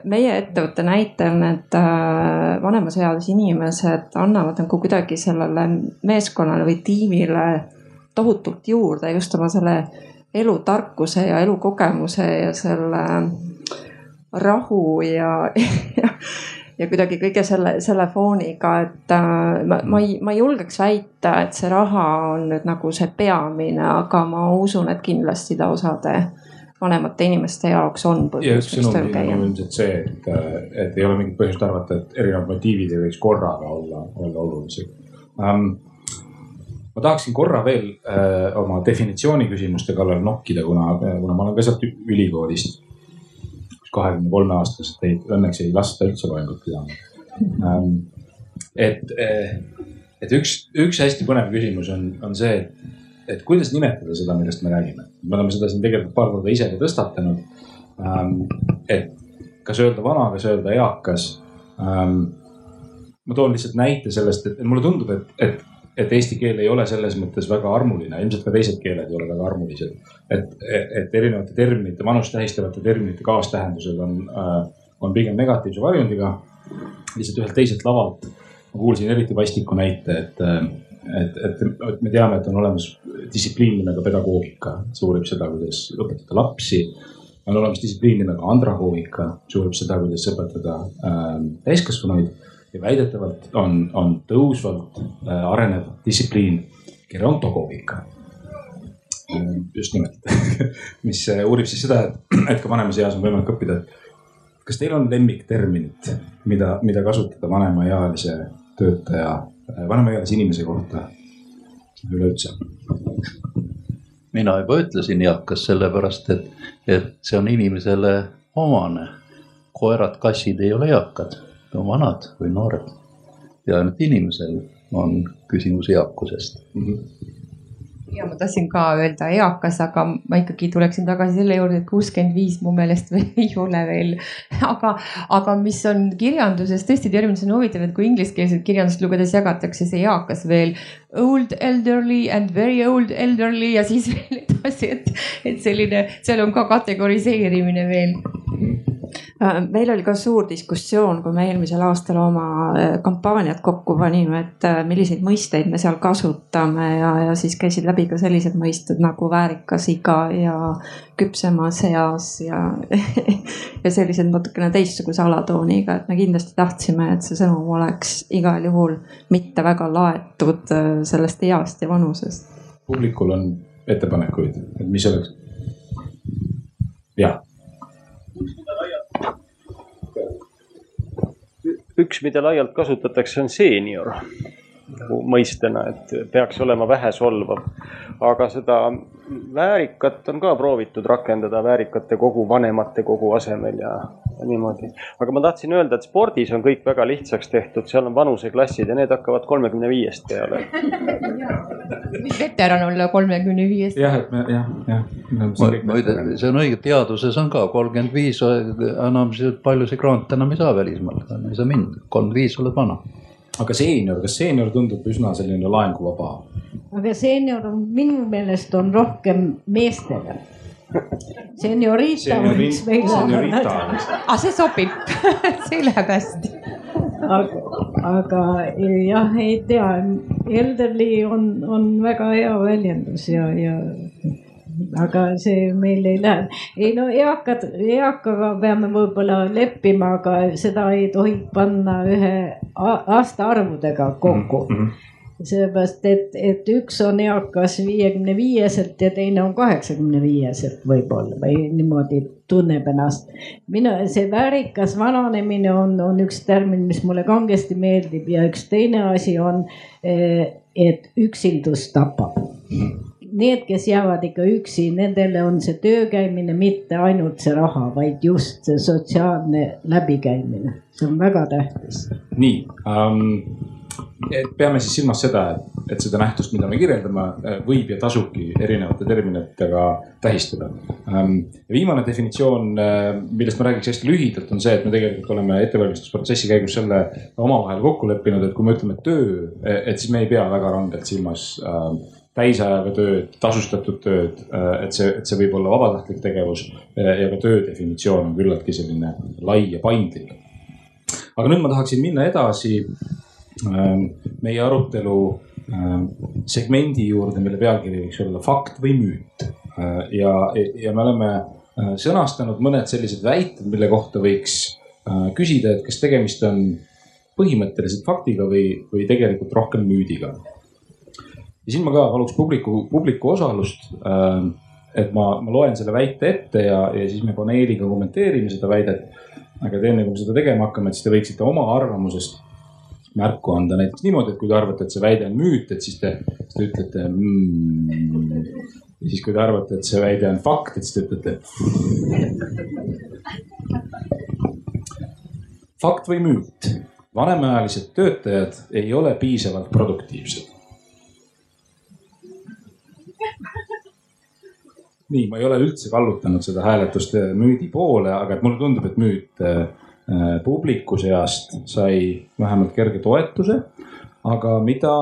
meie ettevõtte näitel need äh, vanemas eas inimesed annavad nagu kuidagi sellele meeskonnale või tiimile tohutult juurde just oma selle elutarkuse ja elukogemuse ja selle rahu ja, ja, ja kuidagi kõige selle, selle fooniga, et äh, ma, ma ei, ma ei julgeks väita, et see raha on nüüd nagu see peamine, aga ma usun, et kindlasti ta osade vanemate inimeste jaoks on põhjus, miks tööl käia. ilmselt see, et, et ei ole mingit põhjust arvata, et erinevad motiivid ei võiks korraga olla, olla olulised um,. ma tahaksin korra veel uh, oma definitsiooni küsimuste kallal nokkida, kuna, kuna ma olen ka sealt ülikoolist kahekümne kolme aastaselt ei, õnneks ei lasta üldse loengut pidama. Ähm, et, eh, et üks, üks hästi põnev küsimus on, on see, et, et kuidas nimetada seda, millest me räägime. me oleme seda siin tegelikult paar korda ise ka tõstatanud. Ähm, et kas öelda vana, kas öelda eakas. Ähm, ma toon lihtsalt näite sellest, et mulle tundub, et, et et eesti keel ei ole selles mõttes väga armuline, ilmselt ka teised keeled ei ole väga armulised. et, et erinevate terminite, vanust tähistavate terminite kaastähendused on, äh, on pigem negatiivse varjundiga. lihtsalt ühelt teiselt lavalt ma kuulsin eriti vastiku näite, et, et, et, et me teame, et on olemas distsipliin nimega pedagoogika, see uurib seda, kuidas õpetada lapsi. On olemas distsipliin nimega andragoogika, mis uurib seda, kuidas õpetada äh, täiskasvanuid. Ja väidetavalt on, on tõusvalt äh, arenev distsipliin gerontokoogika. just nimelt. Mis äh, uurib siis seda, et, et ka vanemas eas on võimalik õppida, kas teil on lemmikterminit, mida, mida kasutada vanemaealise töötaja, äh, vanemaealise inimese kohta üleüldse? mina juba ütlesin eakas sellepärast, et, et see on inimesele omane. koerad, kassid ei ole eakad vanad või noored. ja ainult inimesel on küsimus eakusest mm. -hmm ja ma tahtsin ka öelda eakas, aga ma ikkagi tuleksin tagasi selle juurde, et kuuskümmend viis mu meelest veel ei ole veel. aga, aga mis on kirjanduses tõesti terminis on huvitav, et kui ingliskeelset kirjandust lugedes jagatakse see eakas veel old elderly and very old elderly ja siis veel edasi, et, et selline, seal on ka kategoriseerimine veel meil oli ka suur diskussioon, kui me eelmisel aastal oma äh, kampaaniat kokku panime, et äh, milliseid mõisteid me seal kasutame ja, ja siis käisid läbi ka sellised mõisted nagu väärikas iga ja küpsemas eas ja ja sellised natukene teistsuguse alatooniga, et me kindlasti tahtsime, et see sõnum oleks igal juhul mitte väga laetud sellest east ja vanusest. publikul on ettepanekuid, et mis oleks? jah üks, mida laialt kasutatakse, on seenior nagu mõistena, et peaks olema vähesolvav. aga seda väärikat on ka proovitud rakendada väärikate kogu, vanemate kogu asemel ja, ja niimoodi. aga ma tahtsin öelda, et spordis on kõik väga lihtsaks tehtud, seal on vanuseklassid ja need hakkavad kolmekümne viiest peale. mis veteran olla kolmekümne viiest? jah, et me jah, jah. muide, see on õige, teaduses on ka kolmkümmend viis, enam palju see grant enam ei saa välismaalt, ei saa minna, kolmkümmend viis oled vana aga seenior, kas seenior tundub üsna selline laenguvaba? aga seenior on minu meelest on rohkem meestele. Seniorita võiks meil olla. aga see sobib see läheb hästi. aga, aga jah, ei tea, elderly on, on väga hea väljendus ja, ja aga see meil ei lähe. ei no eakad, eakaga peame võib-olla leppima, aga seda ei tohi panna ühe aastaarvudega kokku mm. -hmm sellepärast, et, et üks on eakas viiekümne viieselt ja teine on kaheksakümne viieselt võib-olla või niimoodi tunneb ennast. mina, see väärikas vananemine on, on üks termin, mis mulle kangesti meeldib ja üks teine asi on, eh, et üksildus tapab mm. -hmm need, kes jäävad ikka üksi, nendele on see töö käimine mitte ainult see raha, vaid just see sotsiaalne läbikäimine, see on väga tähtis. nii um,, peame siis silmas seda, et, et seda nähtust, mida me kirjeldame, võib ja tasubki erinevate terminitega tähistada um,. viimane definitsioon, millest ma räägiks hästi lühidalt, on see, et me tegelikult oleme ettevalmistusprotsessi käigus selle omavahel kokku leppinud, et kui me ütleme töö, et siis me ei pea väga rangelt silmas uh, täisajaga tööd, tasustatud tööd, et see, et see võib olla vabatahtlik tegevus ja ka töö definitsioon on küllaltki selline lai ja paindlik. aga nüüd ma tahaksin minna edasi ähm, meie arutelu ähm, segmendi juurde, mille pealkiri võiks olla fakt või müüt. Äh, ja, ja me oleme äh, sõnastanud mõned sellised väited, mille kohta võiks äh, küsida, et kas tegemist on põhimõtteliselt faktiga või, või tegelikult rohkem müüdiga ja siin ma ka paluks publiku, publiku osalust. Ähm, et ma, ma loen selle väite ette ja, ja siis me paneeliga kommenteerime seda väidet. aga et enne kui me seda tegema hakkame, et siis te võiksite oma arvamusest märku anda näiteks niimoodi, et kui te arvate, et see väide on müüt, et siis te, siis te ütlete mm.. ja siis, kui te arvate, et see väide on fakt, et siis te ütlete. fakt või müüt? vanemaealised töötajad ei ole piisavalt produktiivsed nii, ma ei ole üldse kallutanud seda hääletust äh, müüdi poole, aga et mulle tundub, et müüt äh, äh, publiku seast sai vähemalt kerge toetuse. aga mida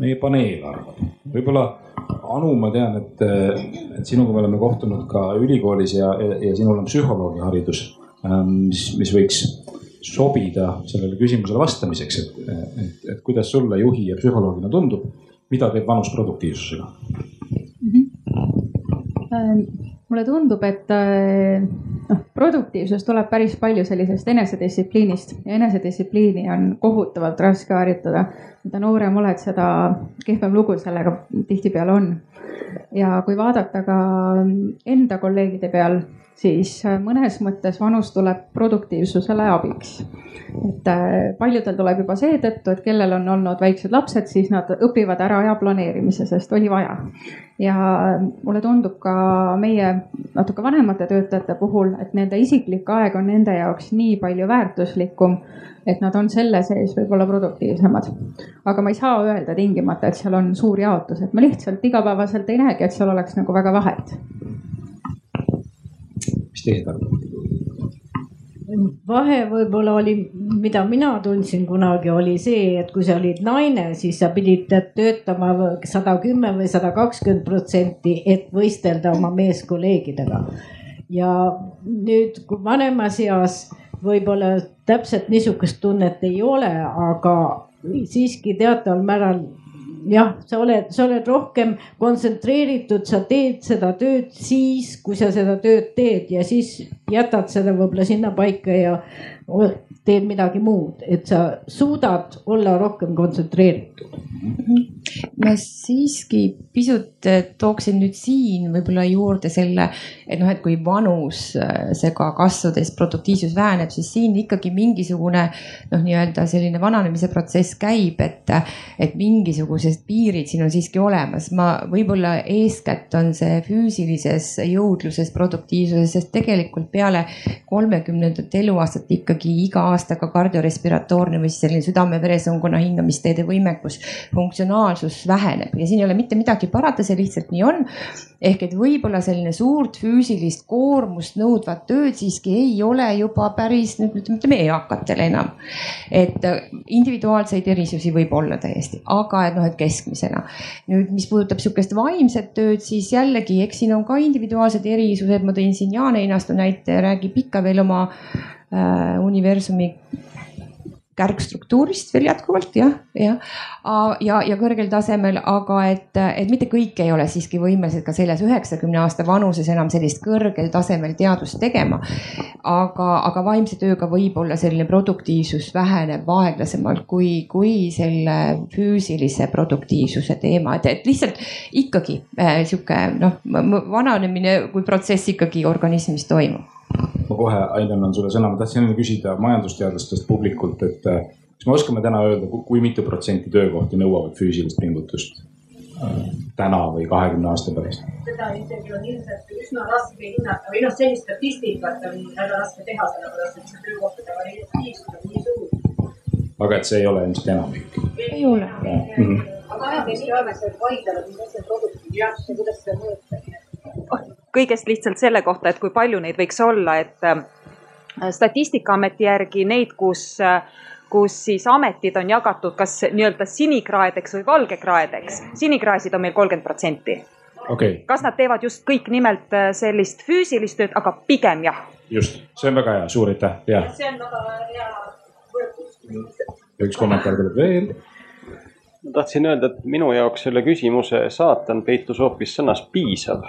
meie paneel arvab? võib-olla Anu, ma tean, et, et sinuga me oleme kohtunud ka ülikoolis ja, ja, ja sinul on psühholoogi haridus, ähm, mis, mis võiks sobida sellele küsimusele vastamiseks, et, et, et kuidas sulle juhi ja psühholoogina tundub, mida teeb vanus produktiivsusega? Ähm, mulle tundub, et äh, noh, produktiivsus tuleb päris palju sellisest enesedistsipliinist ja enesedistsipliini on kohutavalt raske harjutada. mida noorem oled, seda kehvem lugu sellega tihtipeale on. ja kui vaadata ka enda kolleegide peal, siis äh, mõnes mõttes vanus tuleb produktiivsusele abiks. et äh, paljudel tuleb juba seetõttu, et kellel on olnud väiksed lapsed, siis nad õpivad ära aja planeerimise, sest oli vaja. ja äh, mulle tundub ka meie natuke vanemate töötajate puhul, et nende isiklik aeg on nende jaoks nii palju väärtuslikum et nad on selle sees võib-olla produktiivsemad. aga ma ei saa öelda tingimata, et seal on suur jaotus, et ma lihtsalt igapäevaselt ei näegi, et seal oleks nagu väga vahet mis teie arvate? vahe võib-olla oli, mida mina tundsin kunagi, oli see, et kui sa olid naine, siis sa pidid töötama sada kümme või sada kakskümmend protsenti, et võistelda oma meeskolleegidega. ja nüüd, kui vanemas eas võib-olla täpselt niisugust tunnet ei ole, aga siiski teataval määral jah, sa oled, sa oled rohkem kontsentreeritud, sa teed seda tööd siis, kui sa seda tööd teed ja siis jätad selle võib-olla sinna paika ja teed midagi muud, et sa suudad olla rohkem kontsentreeritud. Ma siiski pisut eh, tooksin nüüd siin võib-olla juurde selle, et noh, et kui vanusega eh, kasvades produktiivsus väheneb, siis siin ikkagi mingisugune noh, nii-öelda selline vananemise protsess käib, et, et mingisugused piirid siin on siiski olemas. ma võib-olla eeskätt on see füüsilises jõudluses, produktiivsuses, sest tegelikult peale kolmekümnendat eluaastat ikkagi iga aastaga kardiorespiratoorne või siis selline südame-veresoonkonna hingamisteede võimekus, funktsionaalsus väheneb ja siin ei ole mitte midagi parata, see lihtsalt nii on. ehk et võib-olla selline suurt füüsilist koormust nõudvat tööd siiski ei ole juba päris nüüd ütleme eakatel enam. et äh, individuaalseid erisusi võib olla täiesti, aga et noh, et keskmisena. nüüd, mis puudutab sihukest vaimset tööd, siis jällegi, eks siin on ka individuaalsed erisused, ma tõin siin Jaan Einastu näite, räägib ikka veel oma äh, universumi kärgstruktuurist veel jätkuvalt jah, jah. ja, ja kõrgel tasemel, aga et, et mitte kõik ei ole siiski võimelised ka selles üheksakümne aasta vanuses enam sellist kõrgel tasemel teadust tegema. aga, aga vaimse tööga võib-olla selline produktiivsus väheneb aeglasemalt kui, kui selle füüsilise produktiivsuse teema, et, et lihtsalt ikkagi äh, sihuke noh, vananemine kui protsess ikkagi organismis toimub ma kohe, Ain, annan sulle sõna, ma tahtsin enne küsida majandusteadlastest publikult, et äh, kas me oskame täna öelda, kui mitu protsenti töökohti nõuavad füüsilist pingutust? täna või kahekümne aasta pärast? seda isegi on ilmselt üsna raske hinnata või noh, sellist statistikat on väga raske teha, sellepärast et see töökohtade variatiivsus on nii suur. aga et see ei ole ilmselt enamik? ei ole. Mhm. aga ajateadlased vaidlevad, mis asi on produktiivsus ja kuidas seda mõjutab? Kõigest lihtsalt selle kohta, et kui palju neid võiks olla, et äh, statistikaameti järgi neid, kus äh, kus siis ametid on jagatud kas nii-öelda sinikraedeks või valgekraedeks. sinikraesid on meil kolmkümmend protsenti. Okay. kas nad teevad just kõik nimelt äh, sellist füüsilist tööd, aga pigem jah. just, see on väga hea, suur aitäh, ja. see on väga hea võrdlus. üks kommentaar tuleb veel. ma tahtsin öelda, et minu jaoks selle küsimuse saatan peitus hoopis sõnas piisav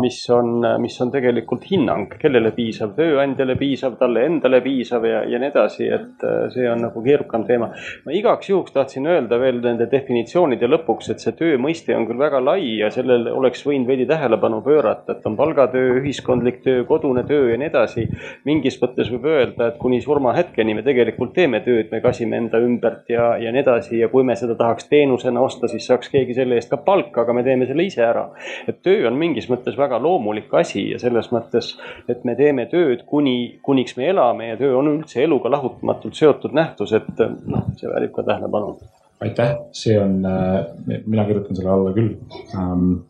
mis on, mis on tegelikult hinnang, kellele piisav, tööandjale piisav, talle endale piisav ja, ja nii edasi, et äh, see on nagu keerukam teema. ma igaks juhuks tahtsin öelda veel nende definitsioonide lõpuks, et see töö mõiste on küll väga lai ja sellele oleks võinud veidi tähelepanu pöörata, et on palgatöö, ühiskondlik töö, kodune töö ja nii edasi. mingis mõttes võib öelda, et kuni surmahetkeni me tegelikult teeme tööd, me kasime enda ümbert ja, ja nii edasi ja kui me seda tahaks teenusena osta, siis saaks keegi selle eest ka palka, aga me teeme selle ise ära. et töö on mingis mõttes väga loomulik asi ja selles mõttes, et me teeme tööd kuni, kuniks me elame ja töö on üldse eluga lahutamatult seotud nähtus, et noh, see väärib ka tähelepanu. aitäh, see on, äh, mina kirjutan selle alla küll ähm,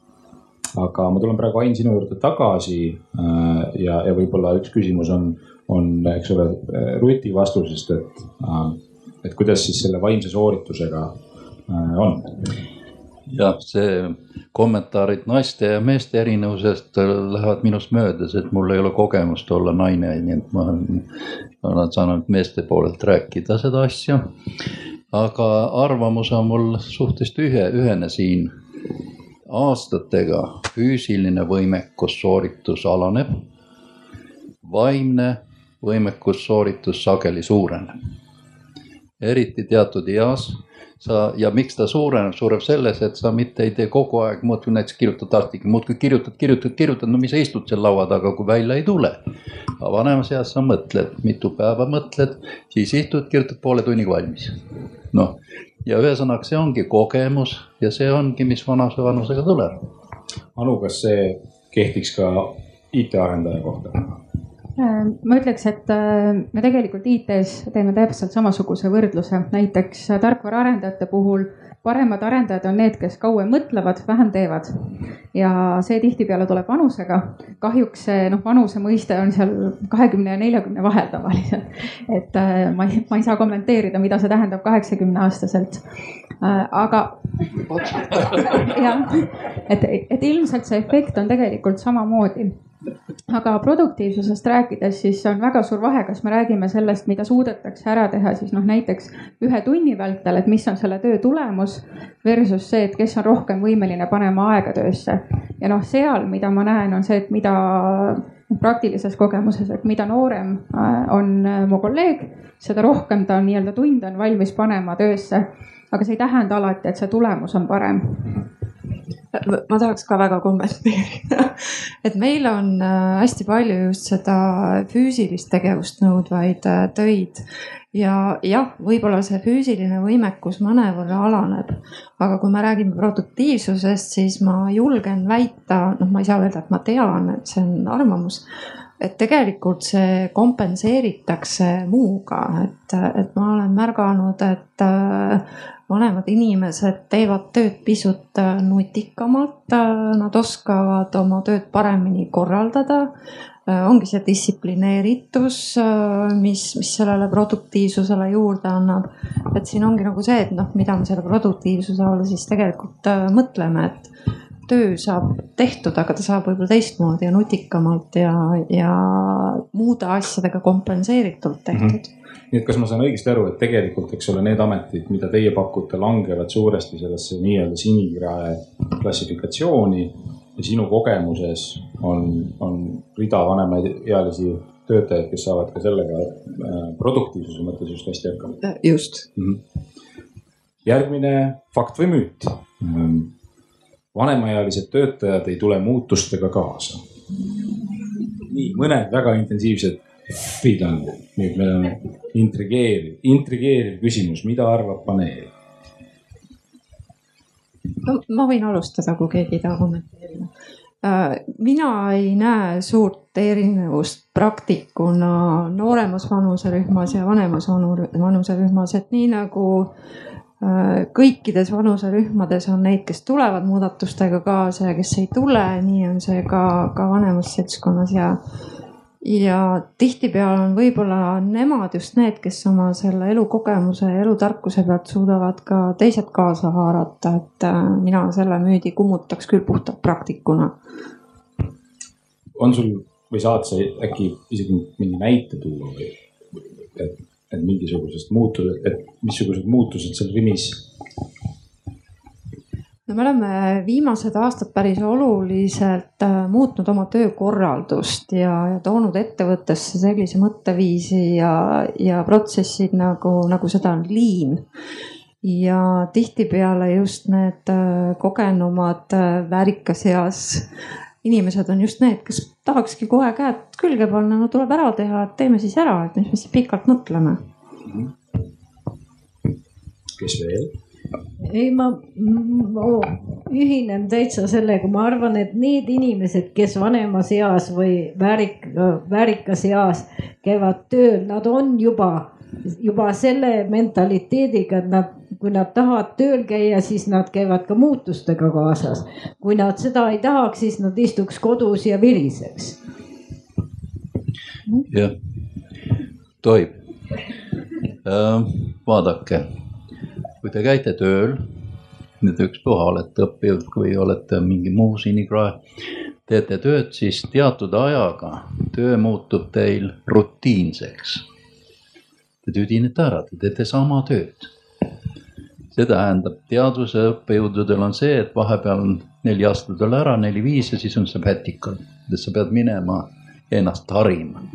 aga ma tulen praegu Ain sinu juurde tagasi äh, ja, ja võib-olla üks küsimus on, on, eks ole, Ruti vastusest, et, äh, et kuidas siis selle vaimse sooritusega on? Jah, see kommentaarid naiste ja meeste erinevusest lähevad minust mööda, sest mul ei ole kogemust olla naine, nii et ma, ma saan ainult meeste poolelt rääkida seda asja. aga arvamus on mul suhteliselt ühe, ühene siin. aastatega füüsiline võimekus, sooritus alaneb. vaimne võimekus, sooritus sageli suureneb. eriti teatud eas sa ja miks ta suureneb, suureb selles, et sa mitte ei tee kogu aeg muudkui näiteks kirjutad artikli, muudkui kirjutad, kirjutad, kirjutad, no mis sa istud seal laua taga, kui välja ei tule. aga vanemas eas sa mõtled, mitu päeva mõtled, siis istud, kirjutad poole tunniga valmis. noh, ja ühesõnaga, see ongi kogemus ja see ongi, mis vanuse vanusega tuleb. Anu, kas see kehtiks ka IT-arendaja kohta? Äh, ma ütleks, et äh, me tegelikult IT-s teeme täpselt samasuguse võrdluse, näiteks äh, tarkvaraarendajate puhul paremad arendajad on need, kes kauem mõtlevad, vähem teevad. ja see tihtipeale tuleb vanusega. kahjuks see noh, vanuse mõiste on seal kahekümne ja neljakümne vahel tavaliselt. et ma ei, ma ei saa kommenteerida, mida see tähendab kaheksakümne aastaselt. Aga jah, et, et ilmselt see efekt on tegelikult samamoodi aga produktiivsusest rääkides, siis on väga suur vahe, kas me räägime sellest, mida suudetakse ära teha siis noh, näiteks ühe tunni vältel, et mis on selle töö tulemus. Versus see, et kes on rohkem võimeline panema aega töösse ja noh, seal, mida ma näen, on see, et mida praktilises kogemuses, et mida noorem äh, on äh, mu kolleeg, seda rohkem ta nii-öelda tunde on valmis panema töösse. Aga see ei tähenda alati, et see tulemus on parem. Ma tahaks ka väga kommenteerida et meil on äh, hästi palju just seda füüsilist tegevust nõudvaid äh, töid. Ja jah, võib-olla see füüsiline võimekus mõnevõrra alaneb, aga kui me räägime produktiivsusest, siis ma julgen väita, noh, ma ei saa öelda, et ma tean, et see on arvamus, et tegelikult see kompenseeritakse muuga, et, et ma olen märganud, et äh, vanemad inimesed teevad tööd pisut äh, nutikamalt, äh, nad oskavad oma tööd paremini korraldada. Äh, ongi see distsiplineeritus, mis, mis sellele produktiivsusele juurde annab. et siin ongi nagu see, et noh, mida me selle produktiivsuse all siis tegelikult mõtleme, et töö saab tehtud, aga ta saab võib-olla teistmoodi ja nutikamalt ja, ja muude asjadega kompenseeritult tehtud mm. -hmm nii et kas ma saan õigesti aru, et tegelikult, eks ole, need ametid, mida teie pakute, langevad suuresti sellesse nii-öelda sinikrae klassifikatsiooni ja sinu kogemuses on, on rida vanemaealisi töötajaid, kes saavad ka sellega äh, produktiivsuse mõttes just hästi hakkama. Äh, just mm. -hmm. järgmine fakt või müüt. Ähm, vanemaealised töötajad ei tule muutustega kaasa. nii mõned väga intensiivsed Friedland, nüüd meil on intrigeeriv, intrigeeriv küsimus, mida arvab paneel? no ma võin alustada, kui keegi ei taha kommenteerida. Äh, mina ei näe suurt erinevust praktikuna nooremas vanuserühmas ja vanemas vanuserühmas, et nii nagu äh, kõikides vanuserühmades on neid, kes tulevad muudatustega kaasa ja kes ei tule, nii on see ka, ka vanemas seltskonnas ja ja tihtipeale on võib-olla nemad just need, kes oma selle elukogemuse ja elutarkuse pealt suudavad ka teised kaasa haarata, et äh, mina selle müüdi kummutaks küll puhtalt praktikuna. on sul või saad sa äkki isegi mingi näite tuua või, et, et mingisugusest muutused, et missugused muutused seal Rimis no me oleme viimased aastad päris oluliselt äh, muutnud oma töökorraldust ja, ja toonud ettevõttesse sellise mõtteviisi ja, ja protsessid nagu, nagu seda on liin. ja tihtipeale just need äh, kogenumad äh, väärikas eas inimesed on just need, kes tahakski kohe käed külge panna, no tuleb ära teha, et teeme siis ära, et mis me siis pikalt mõtleme. kes veel? Ei, ma, ma ühinen täitsa sellega, ma arvan, et need inimesed, kes vanemas eas või väärik, väärikas eas käivad tööl, nad on juba, juba selle mentaliteediga, et nad, kui nad tahavad tööl käia, siis nad käivad ka muutustega kaasas. kui nad seda ei tahaks, siis nad istuks kodus ja viriseks. jah, tohib. vaadake kui te käite tööl, nüüd ükspuha olete õppijad või olete mingi muu sinikrae, teete tööd, siis teatud ajaga töö muutub teil rutiinseks. Te tüdinete ära, te teete sama tööd. see tähendab, teaduse õppejõududel on see, et vahepeal neli aastat veel ära, neli-viis ja siis on sabbatical, et sa pead minema ennast harima.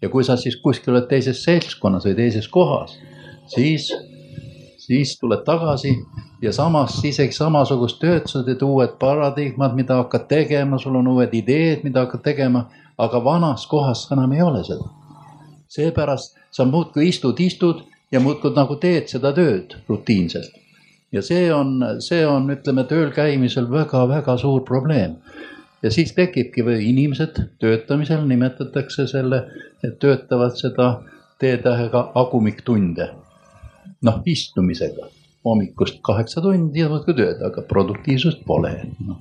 ja kui sa siis kuskil oled teises seltskonnas või teises kohas, siis siis tuled tagasi ja samas isegi samasugust tööd, sa teed uued paradigmad, mida hakkad tegema, sul on uued ideed, mida hakkad tegema, aga vanas kohas enam ei ole seda. seepärast sa muudkui istud, istud ja muudkui nagu teed seda tööd rutiinselt. ja see on, see on, ütleme, tööl käimisel väga-väga suur probleem ja siis tekibki või inimesed töötamisel nimetatakse selle, töötavad seda T-tähega agumiktunde noh, istumisega hommikust kaheksa tundi ja muudkui tööd, aga produktiivsust pole no..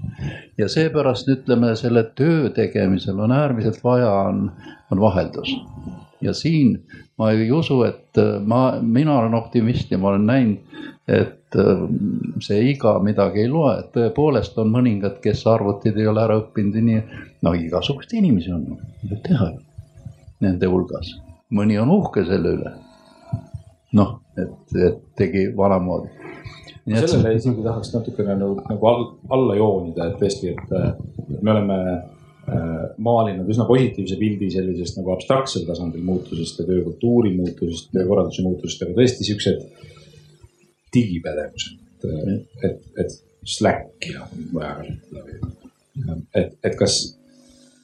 ja seepärast ütleme, selle töö tegemisel on äärmiselt vaja, on, on vaheldus. ja siin ma ei usu, et ma, mina olen optimist ja ma olen näinud, et äh, see iga midagi ei loe, et tõepoolest on mõningad, kes arvutid ei ole ära õppinud ja nii. no igasuguseid inimesi on, teha nende hulgas, mõni on uhke selle üle noh, et, et tegi vanamoodi. sellele isegi tahaks natukene nagu, nagu all, alla joonida, et tõesti, et me oleme äh, maalinud üsna positiivse pildi sellisest nagu abstraktsel tasandil muutusest ja töökultuuri muutusest, töökorralduse muutusest, aga tõesti siuksed digipädevused, et, et, et Slacki on vaja kasutada. et, et kas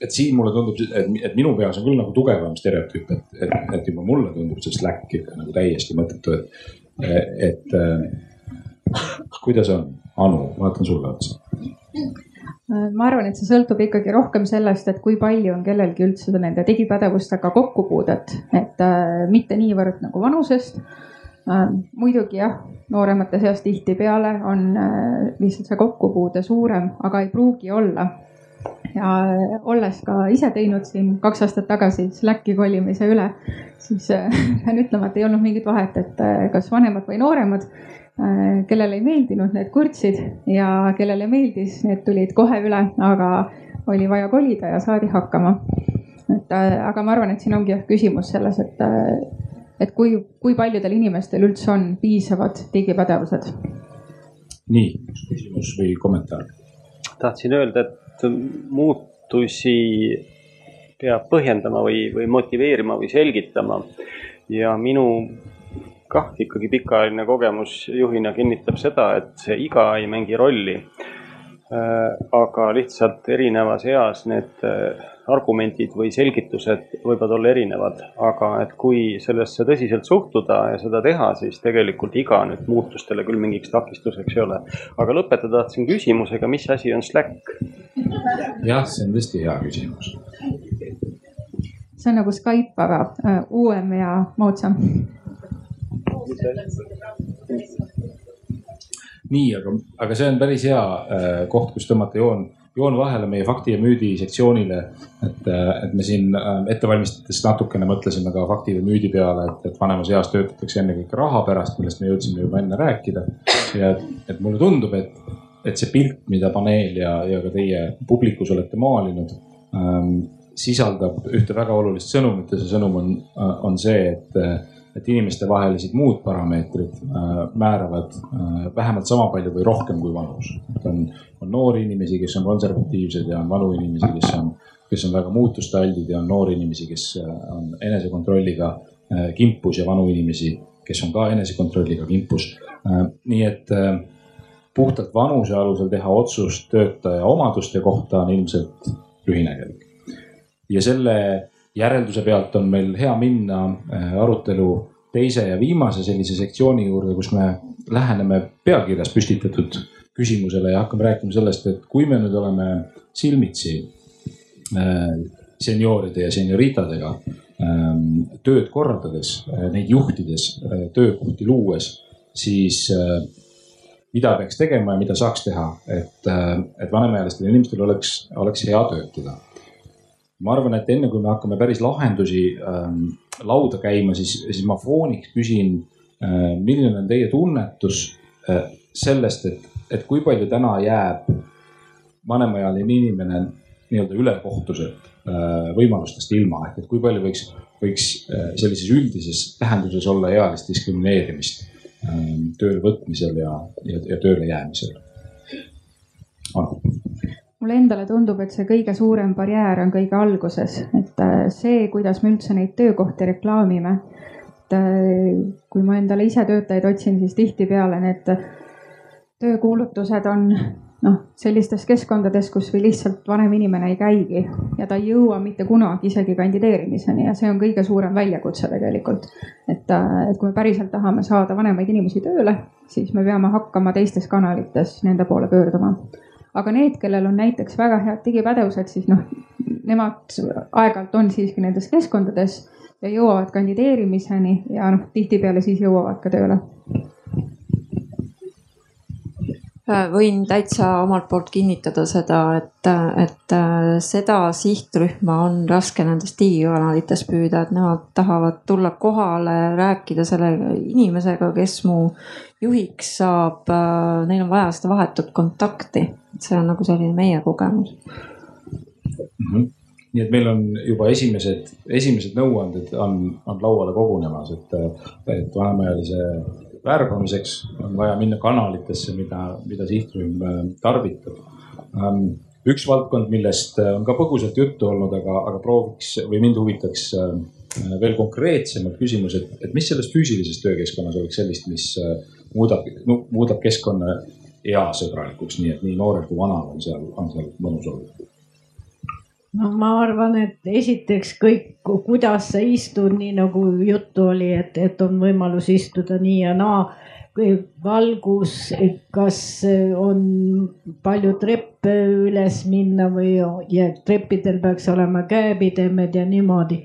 et siin mulle tundub, et, et minu peas on küll nagu tugevam stereotüüp, et, et, et juba mulle tundub see Slack ikka nagu täiesti mõttetu, et, et äh, kuidas on, Anu, vaatan sulle otsa ma arvan, et see sõltub ikkagi rohkem sellest, et kui palju on kellelgi üldse nende digipädevustega kokkupuudet, et äh, mitte niivõrd nagu vanusest äh,. muidugi jah, nooremate seas tihtipeale on äh, lihtsalt see kokkupuude suurem, aga ei pruugi olla ja olles ka ise teinud siin kaks aastat tagasi Slacki kolimise üle, siis äh, pean ütlema, et ei olnud mingit vahet, et äh, kas vanemad või nooremad, äh, kellele ei meeldinud, need kurtsid ja kellele meeldis, need tulid kohe üle, aga oli vaja kolida ja saadi hakkama. et aga ma arvan, et siin ongi jah küsimus selles, et, et kui, kui paljudel inimestel üldse on piisavad digipädevused. nii, küsimus või kommentaar? tahtsin öelda, et muutusi peab põhjendama või, või motiveerima või selgitama. ja minu kah ikkagi pikaajaline kogemus juhina kinnitab seda, et see iga ei mängi rolli. Aga lihtsalt erinevas eas need argumendid või selgitused võivad olla erinevad, aga et kui sellesse tõsiselt suhtuda ja seda teha, siis tegelikult iga nüüd muutustele küll mingiks takistuseks ei ole. aga lõpetada tahtsin küsimusega, mis asi on Slack? jah, see on tõesti hea küsimus. see on nagu Skype, aga äh, uuem ja moodsam nii, aga, aga see on päris hea äh, koht, kus tõmmata joon, joon vahele meie fakti ja müüdi sektsioonile. et, äh, et me siin äh, ette valmistades natukene mõtlesime ka fakti ja müüdi peale, et, et vanemas eas töötatakse ennekõike raha pärast, millest me jõudsime juba enne rääkida. ja et, et mulle tundub, et, et see pilt, mida paneel ja, ja ka teie publikus olete maalinud ähm,, sisaldab ühte väga olulist sõnumit ja see sõnum on, on see, et et inimestevahelised muud parameetrid äh, määravad äh, vähemalt sama palju või rohkem kui vanus. et on, on noori inimesi, kes on konservatiivsed ja on vanu inimesi, kes on, kes on väga muutustaldid ja on noori inimesi, kes äh, on enesekontrolliga kimpus ja vanu inimesi, kes on ka enesekontrolliga kimpus. nii et puhtalt vanuse alusel teha otsust töötaja omaduste kohta on ilmselt lühinägelik. ja selle järelduse pealt on meil hea minna äh, arutelu teise ja viimase sellise sektsiooni juurde, kus me läheneme pealkirjas püstitatud küsimusele ja hakkame rääkima sellest, et kui me nüüd oleme silmitsi äh, senioride ja senioritadega ähm, tööd korraldades, äh, neid juhtides, töökohti luues, siis mida peaks tegema ja mida saaks teha, et, et vanemaealistel inimestel oleks, oleks hea töötada ma arvan, et enne kui me hakkame päris lahendusi ähm, lauda käima, siis, siis ma fooniks küsin äh,, milline on teie tunnetus äh, sellest, et, et kui palju täna jääb vanemaealine inimene nii-öelda ülekohtuselt äh, võimalustest ilma, ehk et kui palju võiks, võiks äh, sellises üldises tähenduses olla ealist diskrimineerimist äh, tööle võtmisel ja, ja, ja tööle jäämisel? Mulle endale tundub, et see kõige suurem barjäär on kõige alguses, et äh, see, kuidas me üldse neid töökohti reklaamime. et äh, kui ma endale ise töötajaid otsin, siis tihtipeale need töökuulutused on noh, sellistes keskkondades, kus või lihtsalt vanem inimene ei käigi ja ta ei jõua mitte kunagi isegi kandideerimiseni ja see on kõige suurem väljakutse tegelikult. et, äh, et kui me päriselt tahame saada vanemaid inimesi tööle, siis me peame hakkama teistes kanalites nende poole pöörduma aga need, kellel on näiteks väga head digipädevused, siis noh, nemad aeg-ajalt on siiski nendes keskkondades ja jõuavad kandideerimiseni ja noh, tihtipeale siis jõuavad ka tööle. Võin täitsa omalt poolt kinnitada seda, et, et äh, seda sihtrühma on raske nendes digikanalites püüda, et nemad tahavad tulla kohale, rääkida selle inimesega, kes mu juhiks saab. Äh, neil on vaja seda vahetut kontakti et see on nagu selline meie kogemus mm. -hmm. nii et meil on juba esimesed, esimesed nõuanded on, on lauale kogunemas, et, et vanemaealise värbamiseks on vaja minna kanalitesse, mida, mida sihtrühm äh, tarvitab um, üks valdkond, millest äh, on ka põgusalt juttu olnud, aga, aga prooviks või mind huvitaks veel konkreetsemalt küsimus, et, et mis selles füüsilises töökeskkonnas oleks sellist, mis muudab no,, muudab keskkonna easõbralikuks, nii et nii noorel kui vanal on seal, on seal mõnus olla. No ma arvan, et esiteks kõik, kuidas sa istud, nii nagu juttu oli, et, et on võimalus istuda nii ja naa valgus, kas on palju treppe üles minna või ja treppidel peaks olema käepidemed ja niimoodi.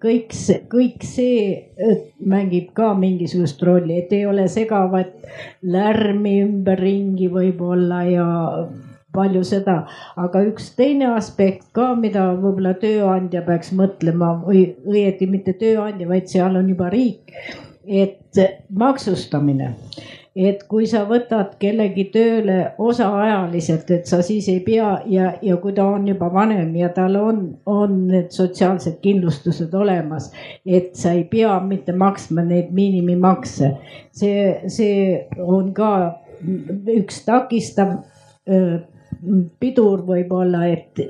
kõik see, kõik see mängib ka mingisugust rolli, et ei ole segavat lärmi ümberringi võib-olla ja palju seda, aga üks teine aspekt ka, mida võib-olla tööandja peaks mõtlema või õieti mitte tööandja, vaid seal on juba riik et maksustamine, et kui sa võtad kellegi tööle osaajaliselt, et sa siis ei pea ja, ja kui ta on juba vanem ja tal on, on need sotsiaalsed kindlustused olemas, et sa ei pea mitte maksma neid miinimimakse. see, see on ka üks takistav pidur võib-olla, et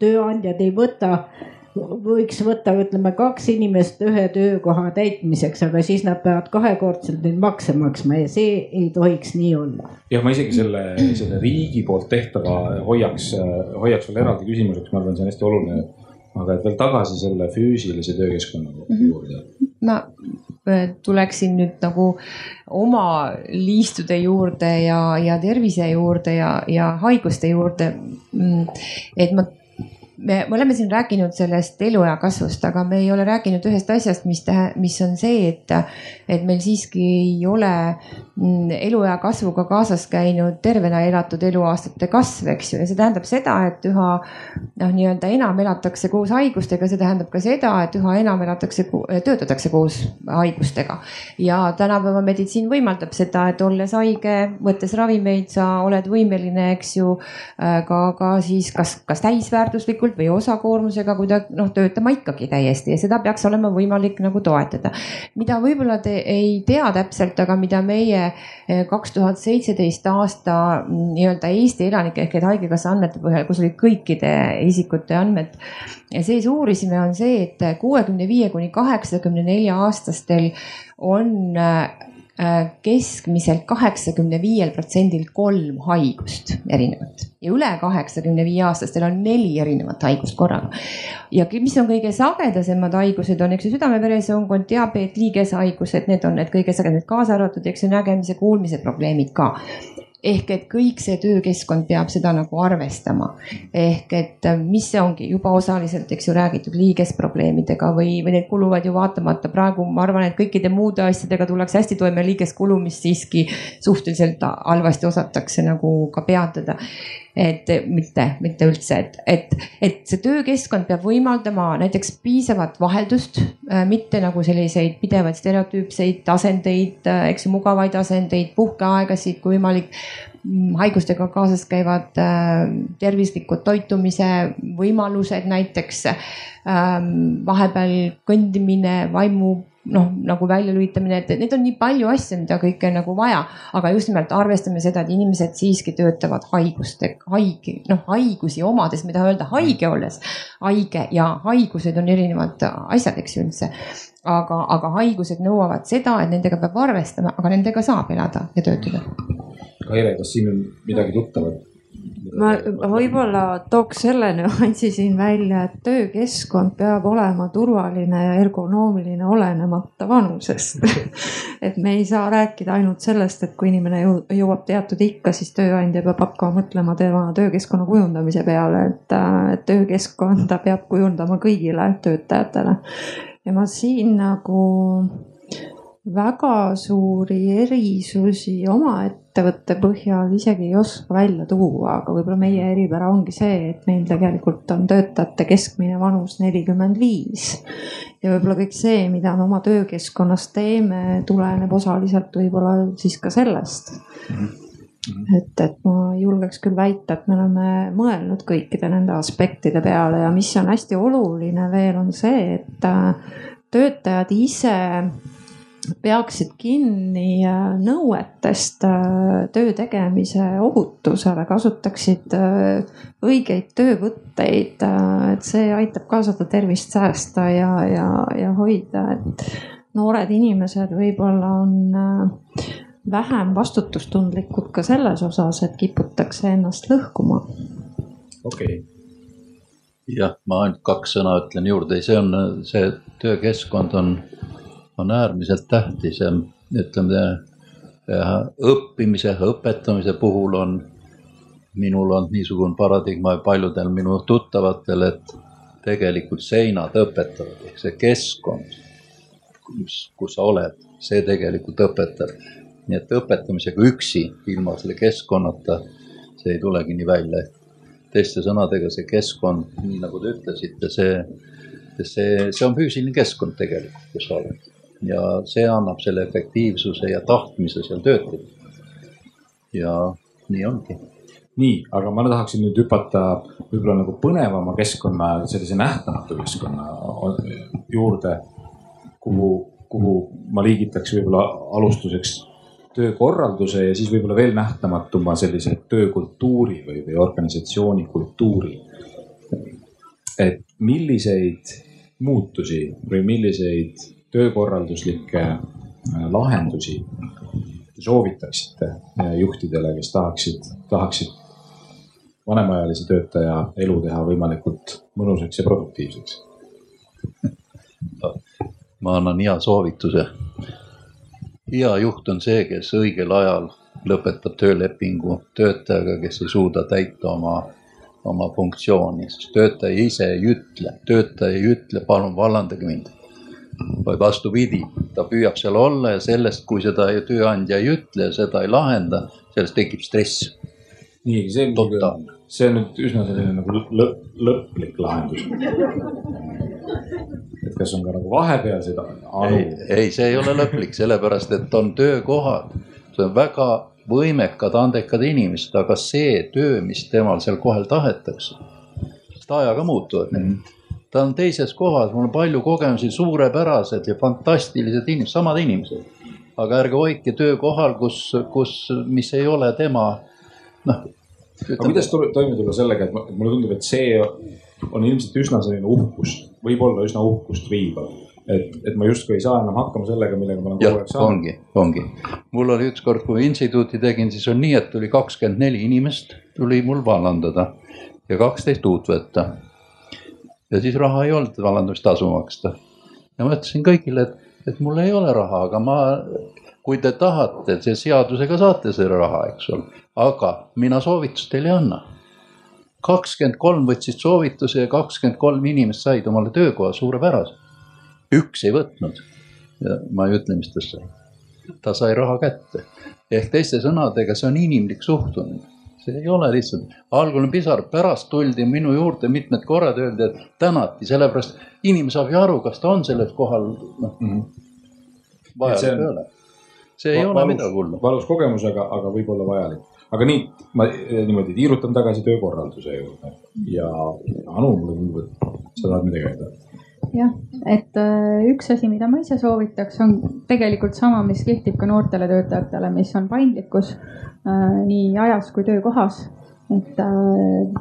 tööandjad ei võta võiks võtta, ütleme kaks inimest ühe töökoha täitmiseks, aga siis nad peavad kahekordselt neid makse maksma ja see ei tohiks nii olla. jah, ma isegi selle, selle riigi poolt tehtava hoiaks, hoiaks veel eraldi küsimuseks, ma arvan, see on hästi oluline. aga et veel tagasi selle füüsilise töökeskkonna mm -hmm. juurde. ma äh, tuleksin nüüd nagu oma liistude juurde ja, ja tervise juurde ja, ja haiguste juurde. Mm, et ma me, me oleme siin rääkinud sellest eluea kasvust, aga me ei ole rääkinud ühest asjast, mis, mis on see, et, et meil siiski ei ole mm, eluea kasvuga kaasas käinud tervena elatud eluaastate kasv, eks ju, ja see tähendab seda, et üha noh, nii-öelda enam elatakse koos haigustega, see tähendab ka seda, et üha enam elatakse, töötatakse koos haigustega. ja tänapäeva meditsiin võimaldab seda, et olles haige, võttes ravimeid, sa oled võimeline, eks ju, ka, ka siis kas, kas täisväärtuslikult täielikult või osakoormusega, kui ta noh, töötama ikkagi täiesti ja seda peaks olema võimalik nagu toetada. mida võib-olla te ei tea täpselt, aga mida meie eh, kaks tuhat seitseteist aasta mm, nii-öelda Eesti elanike ehk et haigekassa andmete põhjal, kus olid kõikide isikute andmed sees uurisime, on see, et kuuekümne viie kuni kaheksakümne nelja aastastel on Äh, keskmiselt kaheksakümne viiel protsendil kolm haigust erinevat ja üle kaheksakümne viie aastastel on neli erinevat haigust korraga. ja mis on kõige sagedasemad haigused on, eks ju, südame-veresoonkond, diabeet, liigeshaigused, need on need kõige sagedamad, kaasa arvatud, eks ju, nägemise, kuulmise probleemid ka ehk et kõik see töökeskkond peab seda nagu arvestama. ehk et äh, mis see ongi juba osaliselt, eks ju, räägitud liigesprobleemidega või, või need kuluvad ju vaatamata praegu ma arvan, et kõikide muude asjadega tullakse hästi toime, liigeskulumist siiski suhteliselt halvasti osatakse nagu ka peatada et mitte, mitte üldse, et, et, et see töökeskkond peab võimaldama näiteks piisavat vaheldust, äh, mitte nagu selliseid pidevaid stereotüüpseid asendeid, äh, eks ju, mugavaid asendeid, puhkeaegasid, kui võimalik mm, haigustega kaasas käivad äh, tervislikud toitumise võimalused näiteks ähm,. vahepeal kõndimine, vaimu noh, nagu väljalülitamine, et neid on nii palju asju, mida kõike nagu vaja, aga just nimelt arvestame seda, et inimesed siiski töötavad haiguste, haige, noh haigusi omades, mida öelda haige olles. haige ja haigused on erinevad asjad, eks ju üldse. aga, aga haigused nõuavad seda, et nendega peab arvestama, aga nendega saab elada ja töötada. Kaire, kas siin on midagi tuttavat? Ma võib-olla tooks selle nüansi siin välja, et töökeskkond peab olema turvaline ja ergonoomiline, olenemata vanusest et me ei saa rääkida ainult sellest, et kui inimene jõuab teatud ikka, siis tööandja peab hakkama mõtlema tema töökeskkonna kujundamise peale, et töökeskkonda peab kujundama kõigile töötajatele. ja ma siin nagu väga suuri erisusi oma ettevõtte põhjal isegi ei oska välja tuua, aga võib-olla meie eripära ongi see, et meil tegelikult on töötajate keskmine vanus nelikümmend viis. ja võib-olla kõik see, mida me oma töökeskkonnas teeme, tuleneb osaliselt võib-olla siis ka sellest mm. -hmm et, et ma julgeks küll väita, et me oleme mõelnud kõikide nende aspektide peale ja mis on hästi oluline veel, on see, et äh, töötajad ise peaksid kinni äh, nõuetest äh, töö tegemise ohutusele, kasutaksid äh, õigeid töövõtteid, et see aitab ka seda tervist säästa ja, ja, ja hoida, et noored inimesed võib-olla on vähem vastutustundlikud ka selles osas, et kiputakse ennast lõhkuma. okei okay. jah, ma ainult kaks sõna ütlen juurde, see on, see töökeskkond on on äärmiselt tähtis ja ütleme õppimise, õpetamise puhul on minul olnud niisugune paradigma ja paljudel minu tuttavatel, et tegelikult seinad õpetavad ehk see keskkond, kus, kus sa oled, see tegelikult õpetab. nii et õpetamisega üksi, ilma selle keskkonnata, see ei tulegi nii välja. teiste sõnadega see keskkond, nii nagu te ütlesite, see, see, see on füüsiline keskkond tegelikult, kus sa oled ja see annab selle efektiivsuse ja tahtmise seal töötada. ja nii ongi. nii, aga ma tahaksin nüüd hüpata võib-olla nagu põnevama keskkonna, sellise nähtamatu keskkonna juurde, kuhu, kuhu ma liigitaks võib-olla alustuseks töökorralduse ja siis võib-olla veel nähtamatuma sellise töökultuuri või, või organisatsiooni kultuuri. et milliseid muutusi või milliseid töökorralduslikke äh, lahendusi te soovitaksite äh, juhtidele, kes tahaksid, tahaksid vanemaealise töötaja elu teha võimalikult mõnusaks ja produktiivseks? ma annan hea soovituse. hea juht on see, kes õigel ajal lõpetab töölepingu töötajaga, kes ei suuda täita oma, oma funktsiooni, sest töötaja ise ei ütle, töötaja ei ütle, palun vallandage mind. Vaid vastupidi, ta püüab seal olla ja sellest, kui seda tööandja ei ütle, seda ei lahenda, sellest tekib stress. nii, see on, see on nüüd üsna selline nagu lõpp, lõplik lahendus et kas on ka nagu vahepealseid anu? ei, ei, see ei ole lõplik, sellepärast et on töökohad, see on väga võimekad, andekad inimesed, aga see töö, mis temal seal kohal tahetakse, sest ajaga muutuvad need. Ta on teises kohas, mul on palju kogemusi, suurepärased ja fantastilised inimesed, samad inimesed. aga ärge hoidke töökohal, kus, kus, mis ei ole tema, noh. aga kuidas toime tulla sellega, et mulle tundub, et see on ilmselt üsna selline uhkust, võib-olla üsna uhkust viibav et, et ma justkui ei saa enam hakkama sellega, millega ma olen kogu aeg saanud. ongi, ongi. mul oli ükskord, kui instituuti tegin, siis on nii, et tuli kakskümmend neli inimest tuli mul vallandada ja kaksteist uut võtta. Ja siis raha ei olnud vallandamistasu maksta. ja ma ütlesin kõigile, et, et mul ei ole raha, aga ma, kui te tahate, see seadusega saate selle raha, eks ole, aga mina soovitust teile ei anna kakskümmend kolm võtsid soovituse ja kakskümmend kolm inimest said omale töökoha suurepärase üks ei võtnud. ma ei ütle, mis ta sai. ta sai raha kätte. ehk teiste sõnadega, see on inimlik suhtumine. See ei ole lihtsalt, algul on pisar, pärast tuldi minu juurde mitmed korrad, öeldi, et tänati, sellepärast inimene saab ju aru, kas ta on sellel kohal, noh mm -hmm. vajalik ei ole. see ei ole midagi hullu. valus kogemus, aga, aga võib-olla vajalik aga nii, ma niimoodi tiirutan tagasi töökorralduse juurde ja Anu, mulle tundub, et sa tahad midagi öelda jah, et äh, üks asi, mida ma ise soovitaks, on tegelikult sama, mis kehtib ka noortele töötajatele, mis on paindlikkus äh, nii ajas kui töökohas. et äh,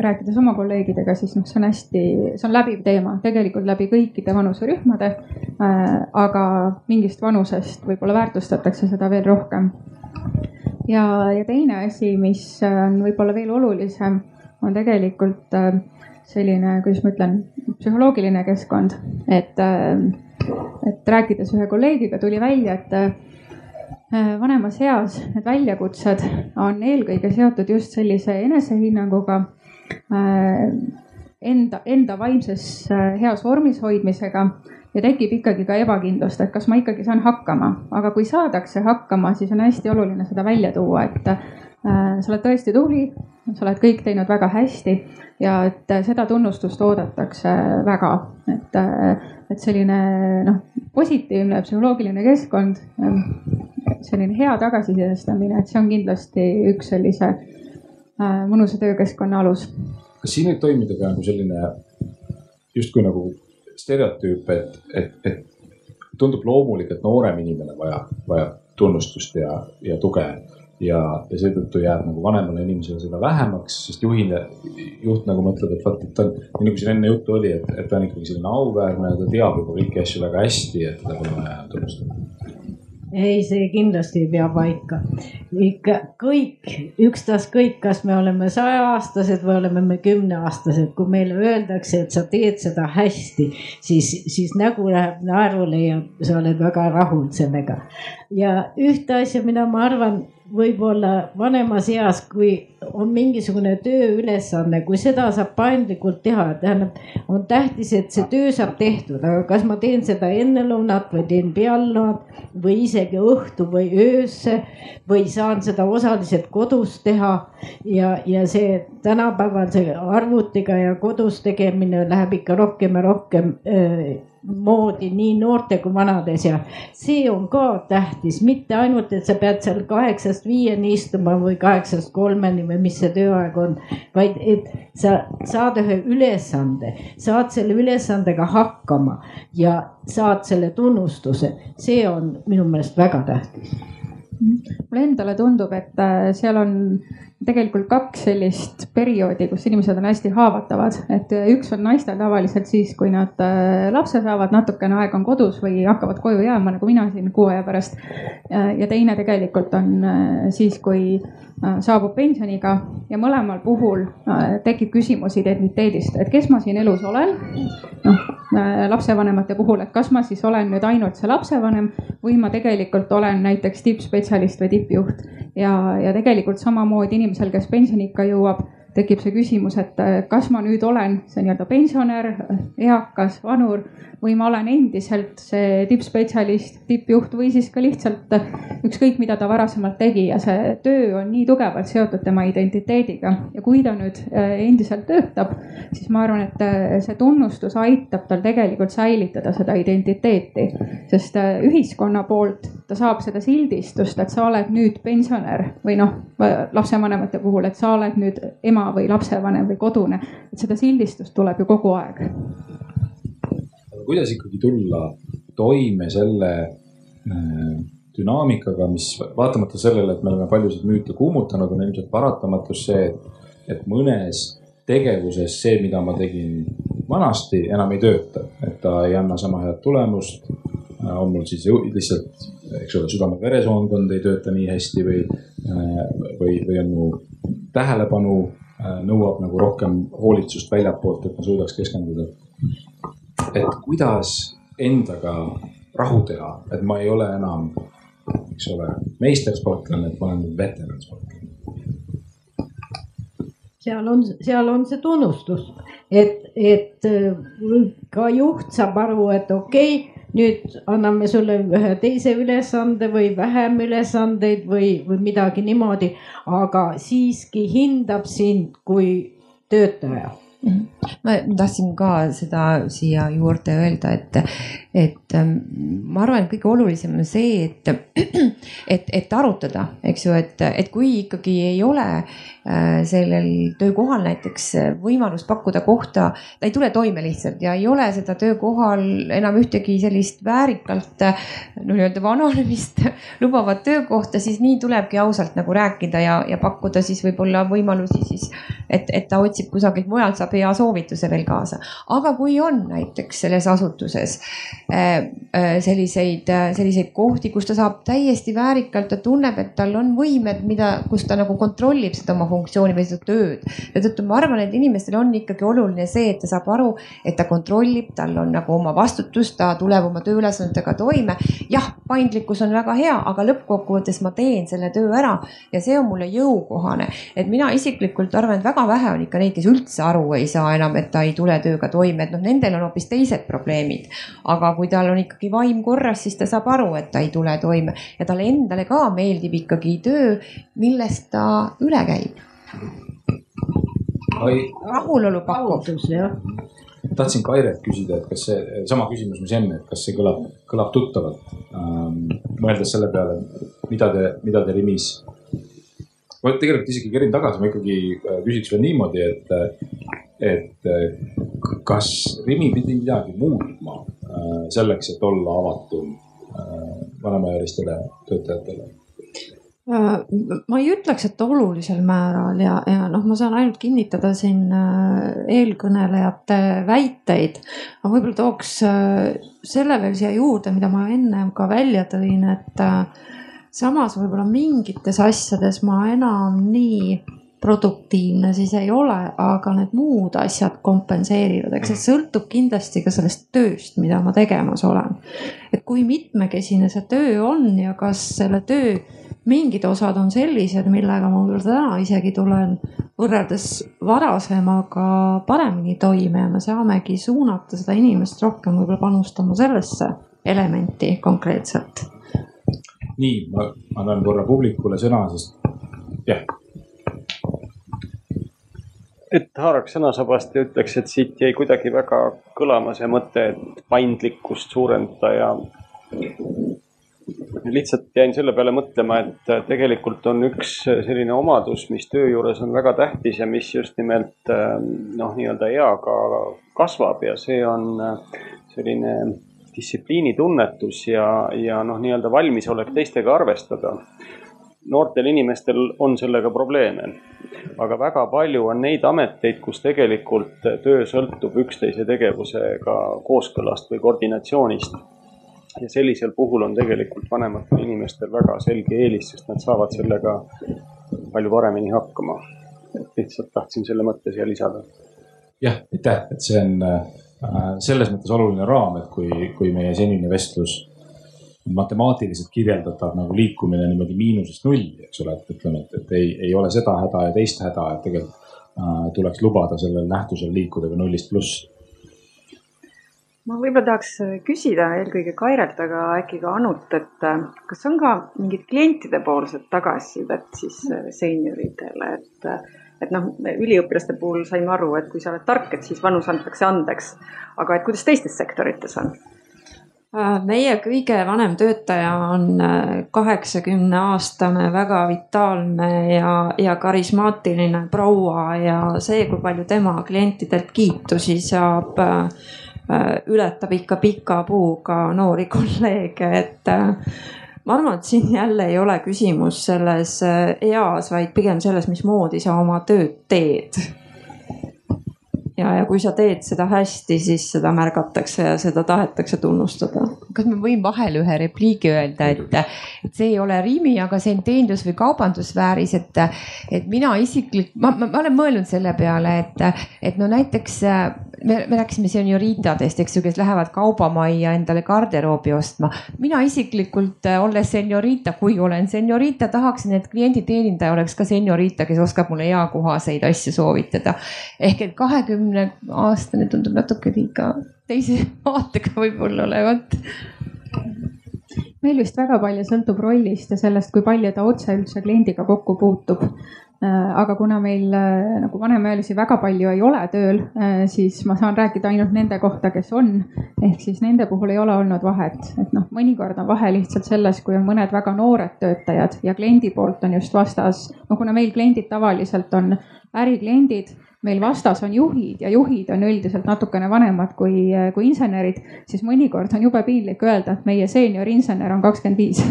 rääkides oma kolleegidega, siis noh, see on hästi, see on läbiv teema tegelikult läbi kõikide vanuserühmade. aga mingist vanusest võib-olla väärtustatakse seda veel rohkem. ja, ja teine asi, mis on võib-olla veel olulisem, on tegelikult selline, kuidas ma ütlen, psühholoogiline keskkond, et, äh, et rääkides ühe kolleegiga tuli välja, et äh, vanemas eas need väljakutsed on eelkõige seotud just sellise enesehinnanguga, äh, enda, enda vaimses heas vormis hoidmisega ja tekib ikkagi ka ebakindlust, et kas ma ikkagi saan hakkama, aga kui saadakse hakkama, siis on hästi oluline seda välja tuua, et sa oled tõesti tubli, sa oled kõik teinud väga hästi ja et äh, seda tunnustust oodatakse väga, et, äh, et selline noh, positiivne psühholoogiline keskkond, ähm, selline hea tagasisidestamine, et see on kindlasti üks sellise äh, mõnusa töökeskkonna alus. kas siin võib toimida ka nagu selline justkui nagu stereotüüp, et, et, et tundub loomulik, et noorem inimene vajab, vajab tunnustust ja, ja tuge ja, ja seetõttu jääb nagu vanemale inimesele seda vähemaks, sest juhile, juht nagu mõtleb, et vot, et ta on, nii nagu siin enne juttu oli, et, et ta on ikkagi selline auväärne ja ta teab juba kõiki asju väga hästi, et teda pole vaja tunnustada ei, see kindlasti ei pea paika. ikka kõik, ükstaskõik, kas me oleme sajaaastased või oleme me kümneaastased, kui meile öeldakse, et sa teed seda hästi, siis, siis nägu läheb naerule ja sa oled väga rahul sellega. ja ühte asja, mida ma arvan võib-olla vanemas eas, kui on mingisugune tööülesanne, kui seda saab paindlikult teha, tähendab, on tähtis, et see töö saab tehtud, aga kas ma teen seda enne lõunat või teen peale lõunat või isegi õhtu või öösse või saan seda osaliselt kodus teha. ja, ja see tänapäeval see arvutiga ja kodus tegemine läheb ikka rohkem ja rohkem öö, moodi nii noorte kui vanades ja see on ka tähtis, mitte ainult, et sa pead seal kaheksast viieni istuma või kaheksast kolmeni või mis see tööaeg on, vaid et sa saad ühe ülesande, saad selle ülesandega hakkama ja saad selle tunnustuse, see on minu meelest väga tähtis. Mulle endale tundub, et äh, seal on tegelikult kaks sellist perioodi, kus inimesed on hästi haavatavad, et üks on naistel tavaliselt siis, kui nad äh, lapse saavad, natukene aega on kodus või hakkavad koju jääma, nagu mina siin kuu aja pärast. ja teine tegelikult on äh, siis, kui äh, saabub pensioniga ja mõlemal puhul tekib küsimus identiteedist, et kes ma siin elus olen. noh, lapsevanemate puhul, et kas ma siis olen nüüd ainult see lapsevanem või ma tegelikult olen näiteks tippspetsialist või tippjuht ja, ja tegelikult samamoodi inimesed inimesel, kes pensioniikka jõuab, tekib see küsimus, et äh, kas ma nüüd olen see nii-öelda pensionär, eakas, vanur või ma olen endiselt see tippspetsialist, tippjuht või siis ka lihtsalt ükskõik, mida ta varasemalt tegi ja see töö on nii tugevalt seotud tema identiteediga. ja kui ta nüüd äh, endiselt töötab, siis ma arvan, et äh, see tunnustus aitab tal tegelikult säilitada seda identiteeti, sest äh, ühiskonna poolt ta saab seda sildistust, et sa oled nüüd pensionär või noh, lapsevanemate puhul, et sa oled nüüd ema või lapsevanem või kodune. et seda sildistust tuleb ju kogu aeg kuidas ikkagi tulla toime selle äh, dünaamikaga, mis vaatamata sellele, et me oleme paljusid müüte kuumutanud, on ilmselt paratamatus see, et, et mõnes tegevuses see, mida ma tegin vanasti, enam ei tööta, et ta ei anna sama head tulemust. Äh, on mul siis lihtsalt, eks ole, südame-veresoonkond ei tööta nii hästi või, äh, või, või on mu tähelepanu nõuab nagu rohkem hoolitsust väljapoolt, et ma suudaks keskenduda et kuidas endaga rahu teha, et ma ei ole enam, eks ole, meistersportlane, et ma olen veteransportlane. seal on, seal on see tunnustus, et, et äh, ka juht saab aru, et okei okay,, nüüd anname sulle ühe teise ülesande või vähem ülesandeid või, või midagi niimoodi, aga siiski hindab sind kui töötaja. Ma tahtsin ka seda siia juurde öelda, et, et ähm, ma arvan, et kõige olulisem on see, et, et, et arutada, eks ju, et, et kui ikkagi ei ole Äh, sellel töökohal näiteks võimalus pakkuda kohta, ta ei tule toime lihtsalt ja ei ole seda töökohal enam ühtegi sellist väärikalt no nii-öelda vananemist lubavat töökohta, siis nii tulebki ausalt nagu rääkida ja, ja pakkuda siis võib-olla võimalusi siis, et, et ta otsib kusagilt mujalt, saab hea soovituse veel kaasa. aga kui on näiteks selles asutuses selliseid, selliseid kohti, kus ta saab täiesti väärikalt, ta tunneb, et tal on võimed, mida, kus ta nagu kontrollib seda oma funktsiooni või seda tööd. seetõttu ma arvan, et inimestel on ikkagi oluline see, et ta saab aru, et ta kontrollib, tal on nagu oma vastutus, ta tuleb oma tööülesannetega toime. jah, paindlikkus on väga hea, aga lõppkokkuvõttes ma teen selle töö ära ja see on mulle jõukohane. et mina isiklikult arvan, et väga vähe on ikka neid, kes üldse aru ei saa enam, et ta ei tule tööga toime, et noh, nendel on hoopis teised probleemid. aga kui tal on ikkagi vaim korras, siis ta saab aru, et ta ei tule toime ja talle endale ka meeldib ikkagi töö, millest ta üle käib rahulolu pakub. tahtsin Kairet küsida, et kas see sama küsimus, mis enne, et kas see kõlab, kõlab tuttavalt ähm,. mõeldes selle peale, mida te, mida te Rimis. ma tegelikult isegi kerin tagasi, ma ikkagi äh, küsiks veel niimoodi, et, et äh, kas Rimi pidi midagi muutma äh, selleks, et olla avatum vanemaealistele töötajatele Äh, ma ei ütleks, et olulisel määral ja, ja noh, ma saan ainult kinnitada siin äh, eelkõnelejate väiteid. ma võib-olla tooks äh, selle veel siia juurde, mida ma ennem ka välja tõin, et samas võib-olla mingites asjades ma enam nii produktiivne siis ei ole, aga need muud asjad kompenseerivad, eks see sõltub kindlasti ka sellest tööst, mida ma tegemas olen. et kui mitmekesine see töö on ja kas selle töö mingid osad on sellised, millega ma võib-olla täna isegi tulen võrreldes varasemaga paremini toime ja me saamegi suunata seda inimest rohkem võib-olla panustama sellesse elementi konkreetselt. nii, ma annan korra publikule sõna, sest jah. Et haaraks sõnasabast ja ütleks, et siit jäi kuidagi väga kõlama see mõte, et paindlikkust suurendada ja lihtsalt jäin selle peale mõtlema, et tegelikult on üks selline omadus, mis töö juures on väga tähtis ja mis just nimelt ähm, noh, nii-öelda eaga kasvab ja see on äh, selline distsipliinitunnetus ja, ja noh, nii-öelda valmisolek teistega arvestada. Noortel inimestel on sellega probleeme, aga väga palju on neid ameteid, kus tegelikult töö sõltub üksteise tegevusega kooskõlast või koordinatsioonist ja sellisel puhul on tegelikult vanematel inimestel väga selge eelis, sest nad saavad sellega palju paremini hakkama. lihtsalt tahtsin selle mõtte siia lisada. jah, aitäh, et see on äh, selles mõttes oluline raam, et kui, kui meie senine vestlus matemaatiliselt kirjeldatav nagu liikumine niimoodi miinusest nulli, eks ole, et ütleme, et, et ei, ei ole seda häda ja teist häda, et tegelikult äh, tuleks lubada sellel nähtusel liikuda ka nullist pluss ma võib-olla tahaks küsida eelkõige Kairelt, aga äkki ka Anut, et äh, kas on ka mingit klientidepoolset tagasisidet siis äh, seenioritele, et, äh, et noh, üliõpilaste puhul saime aru, et kui sa oled tark, et siis vanus antakse andeks. aga et kuidas teistes sektorites on? Meie kõige vanem töötaja on kaheksakümne aastane, väga vitaalne ja, ja karismaatiline proua ja see, kui palju tema klientidelt kiitusi saab Äh, ületab ikka pika puuga noori kolleege, et äh, ma arvan, et siin jälle ei ole küsimus selles äh, eas, vaid pigem selles, mismoodi sa oma tööd teed ja, ja kui sa teed seda hästi, siis seda märgatakse ja seda tahetakse tunnustada. kas ma võin vahele ühe repliigi öelda, et, et see ei ole Rimi, aga see on teenindus- või kaubandussfääris, et, et mina isiklikult, ma, ma, ma olen mõelnud selle peale, et, et no näiteks me, me rääkisime senioritadest, eks ju, kes lähevad kaubamajja endale garderoobi ostma. mina isiklikult, olles seniorita, kui olen seniorita, tahaksin, et klienditeenindaja oleks ka seniorita, kes oskab mulle eakohaseid asju soovitada. ehk et kahekümne kahekümne aastane tundub natuke liiga teise vaatega võib-olla olevat meil vist väga palju sõltub rollist ja sellest, kui palju ta otse üldse kliendiga kokku puutub. Äh, aga kuna meil äh, nagu vanemaealisi väga palju ei ole tööl, äh, siis ma saan rääkida ainult nende kohta, kes on. ehk siis nende puhul ei ole olnud vahet, et noh, mõnikord on vahe lihtsalt selles, kui on mõned väga noored töötajad ja kliendi poolt on just vastas, no kuna meil kliendid tavaliselt on ärikliendid meil vastas on juhid ja juhid on üldiselt natukene vanemad kui, kui insenerid, siis mõnikord on jube piinlik öelda, et meie seenior-insener on kakskümmend viis.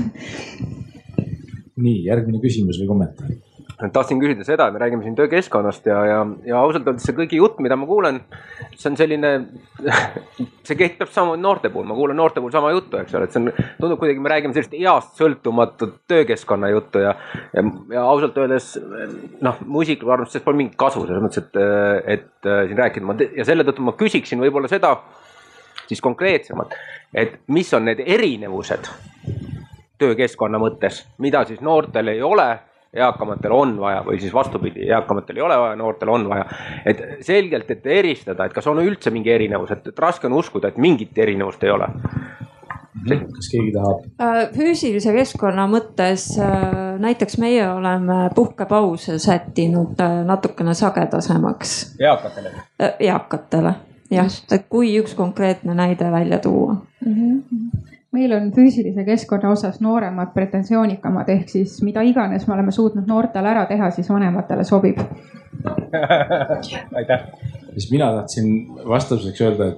nii, järgmine küsimus või kommentaar tahtsin küsida seda, me räägime siin töökeskkonnast ja, ja, ja ausalt öeldes see kõigi jutt, mida ma kuulen, see on selline see kehtib samamoodi noorte puhul, ma kuulen noorte puhul sama juttu, eks ole, et see on, tundub kuidagi, me räägime sellist east sõltumatut töökeskkonna juttu ja, ja, ja ausalt öeldes noh, mu isiklikku arvamust sellest pole mingit kasu selles mõttes, et, et siin rääkida. Ja selle tõttu ma küsiksin võib-olla seda siis konkreetsemalt, et mis on need erinevused töökeskkonna mõttes, mida siis noortel ei ole eakamatel on vaja või siis vastupidi, eakamatel ei ole vaja, noortel on vaja. et selgelt, et eristada, et kas on üldse mingi erinevus, et, raske on uskuda, et mingit erinevust ei ole kas keegi tahab? Äh, füüsilise keskkonna mõttes äh, näiteks meie oleme puhkepause sättinud äh, natukene sagedasemaks. eakatele? eakatele jah, et kui üks konkreetne näide välja tuua mm. -hmm meil on füüsilise keskkonna osas nooremad pretensioonikamad, ehk siis mida iganes me oleme suutnud noortele ära teha, siis vanematele sobib aitäh. siis mina tahtsin vastuseks öelda,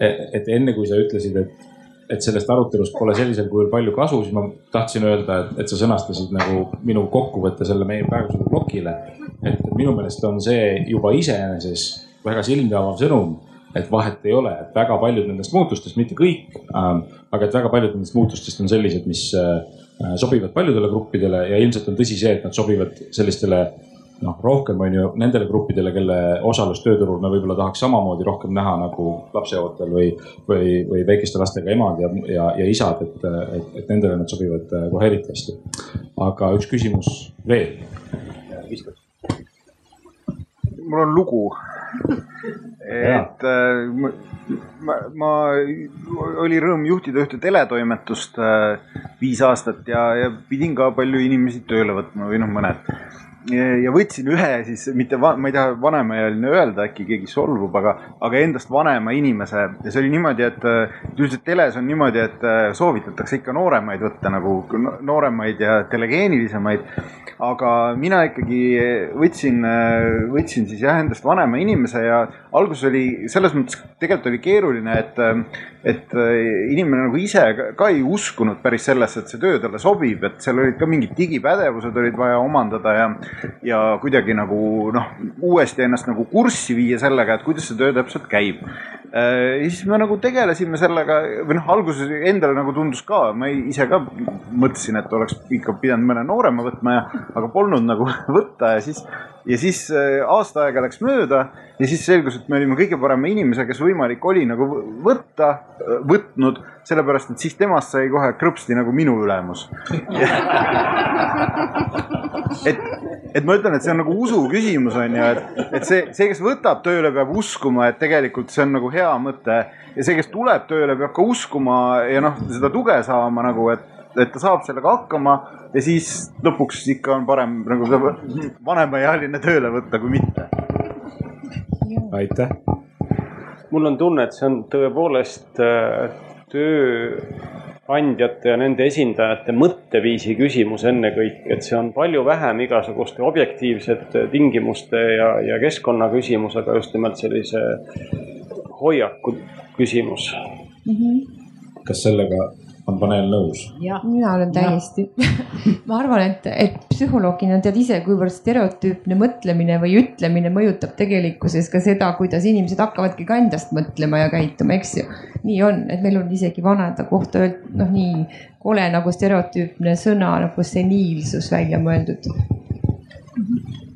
et, et enne kui sa ütlesid, et, et sellest arutelust pole sellisel kujul palju kasu, siis ma tahtsin öelda, et, et sa sõnastasid nagu minu kokkuvõtte selle meie praegusele plokile. et minu meelest on see juba iseenesest väga silmi avav sõnum et vahet ei ole, et väga paljud nendest muutustest, mitte kõik ähm,, aga et väga paljud nendest muutustest on sellised, mis äh, sobivad paljudele gruppidele ja ilmselt on tõsi see, et nad sobivad sellistele noh, rohkem on ju nendele gruppidele, kelle osalus tööturul me võib-olla tahaks samamoodi rohkem näha nagu lapseootel või, või, või väikeste lastega emad ja, ja, ja isad, et, et, et nendele nad sobivad äh, kohe eriti hästi. aga üks küsimus veel. mul on lugu et äh, ma, ma, oli rõõm juhtida ühte teletoimetust äh, viis aastat ja, ja pidin ka palju inimesi tööle võtma või noh, mõned. Ja, võtsin ühe siis mitte, ma ei taha vanemaealine öelda, äkki keegi solvub, aga, aga endast vanema inimese ja see oli niimoodi, et üldiselt teles on niimoodi, et soovitatakse ikka nooremaid võtta nagu nooremaid ja telegeenilisemaid. aga mina ikkagi võtsin, võtsin siis jah endast vanema inimese ja alguses oli selles mõttes tegelikult oli keeruline, et, et inimene nagu ise ka ei uskunud päris sellesse, et see töö talle sobib, et seal olid ka mingid digipädevused olid vaja omandada ja, ja kuidagi nagu noh, uuesti ennast nagu kurssi viia sellega, et kuidas see töö täpselt käib. Ja siis me nagu tegelesime sellega või noh, alguses endale nagu tundus ka, ma ise ka mõtlesin, et oleks ikka pidanud mõne noorema võtma ja, aga polnud nagu võtta ja siis ja siis äh, aasta aega läks mööda ja siis selgus, et me olime kõige parema inimese, kes võimalik oli nagu võtta, äh, võtnud, sellepärast et siis temast sai kohe krõpsti nagu minu ülemus. Et, et ma ütlen, et see on nagu usu küsimus on ju, et, et see, see, kes võtab tööle, peab uskuma, et tegelikult see on nagu hea mõte ja see, kes tuleb tööle, peab ka uskuma ja noh, seda tuge saama nagu, et et ta saab sellega hakkama ja siis lõpuks ikka on parem nagu vanemaealine tööle võtta kui mitte. aitäh. mul on tunne, et see on tõepoolest äh, tööandjate ja nende esindajate mõtteviisi küsimus ennekõike, et see on palju vähem igasuguste objektiivsete tingimuste ja, ja keskkonna küsimus, aga just nimelt sellise hoiaku küsimus mm. -hmm. kas sellega on paneel nõus? mina olen täiesti ma arvan, et, et psühholoogina tead ise, kuivõrd stereotüüpne mõtlemine või ütlemine mõjutab tegelikkuses ka seda, kuidas inimesed hakkavadki ka endast mõtlema ja käituma, eks ju. nii on, et meil on isegi vanade kohta öeldud, noh, nii kole nagu stereotüüpne sõna nagu seniilsus välja mõeldud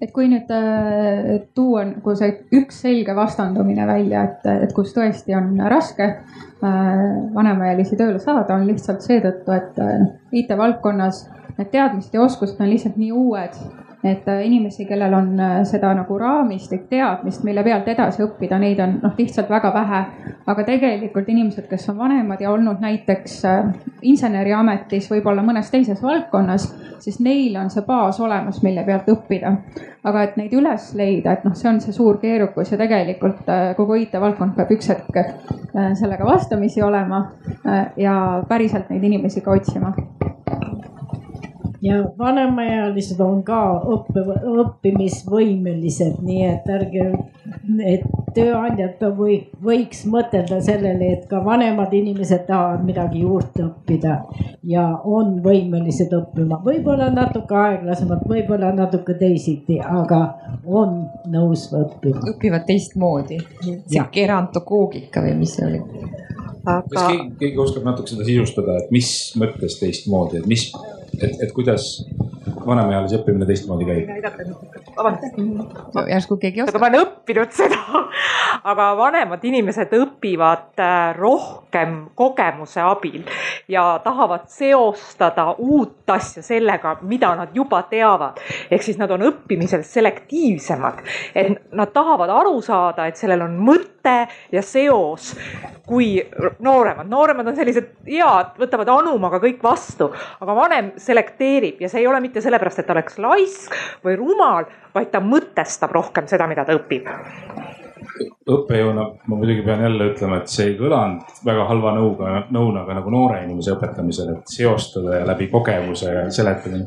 et kui nüüd äh, tuua nagu see üks selge vastandumine välja, et, et kus tõesti on raske äh, vanemaealisi tööle saada, on lihtsalt seetõttu, et äh, IT-valdkonnas need teadmised ja oskused on lihtsalt nii uued et äh, inimesi, kellel on äh, seda nagu raamistik, teadmist, mille pealt edasi õppida, neid on noh, lihtsalt väga vähe. aga tegelikult inimesed, kes on vanemad ja olnud näiteks äh, inseneriametis, võib-olla mõnes teises valdkonnas, siis neil on see baas olemas, mille pealt õppida. aga et neid üles leida, et noh, see on see suur keerukus ja tegelikult kogu IT-valdkond peab üks hetk sellega vastamisi olema ja päriselt neid inimesi ka otsima ja vanemaealised on ka õppe, õppimisvõimelised, nii et ärge, et tööandjad või, võiks mõtelda sellele, et ka vanemad inimesed tahavad midagi juurde õppida ja on võimelised õppima, võib-olla natuke aeglasemalt, võib-olla natuke teisiti, aga on nõus õppima. õpivad teistmoodi, sihuke erandtokoogika või mis see oli? aga. kas keegi, keegi oskab natuke seda sisustada, et mis mõttes teistmoodi, et mis et, et kuidas vanemaealise õppimine teistmoodi käib? vabandust järsku keegi oskab. ma olen õppinud seda, aga vanemad inimesed õpivad äh, rohkem kogemuse abil ja tahavad seostada uut asja sellega, mida nad juba teavad. ehk siis nad on õppimisel selektiivsemad, et nad tahavad aru saada, et sellel on mõte ja seos kui nooremad. nooremad on sellised head, võtavad anumaga kõik vastu, aga vanem selekteerib ja see ei ole mitte sellepärast, et ta oleks laisk või rumal, vaid ta mõtestab rohkem seda, mida ta õpib õppejõuna ma muidugi pean jälle ütlema, et see ei kõlanud väga halva nõuga, nõunaga nagu noore inimese õpetamisel, et seostada ja läbi kogemuse ja seletada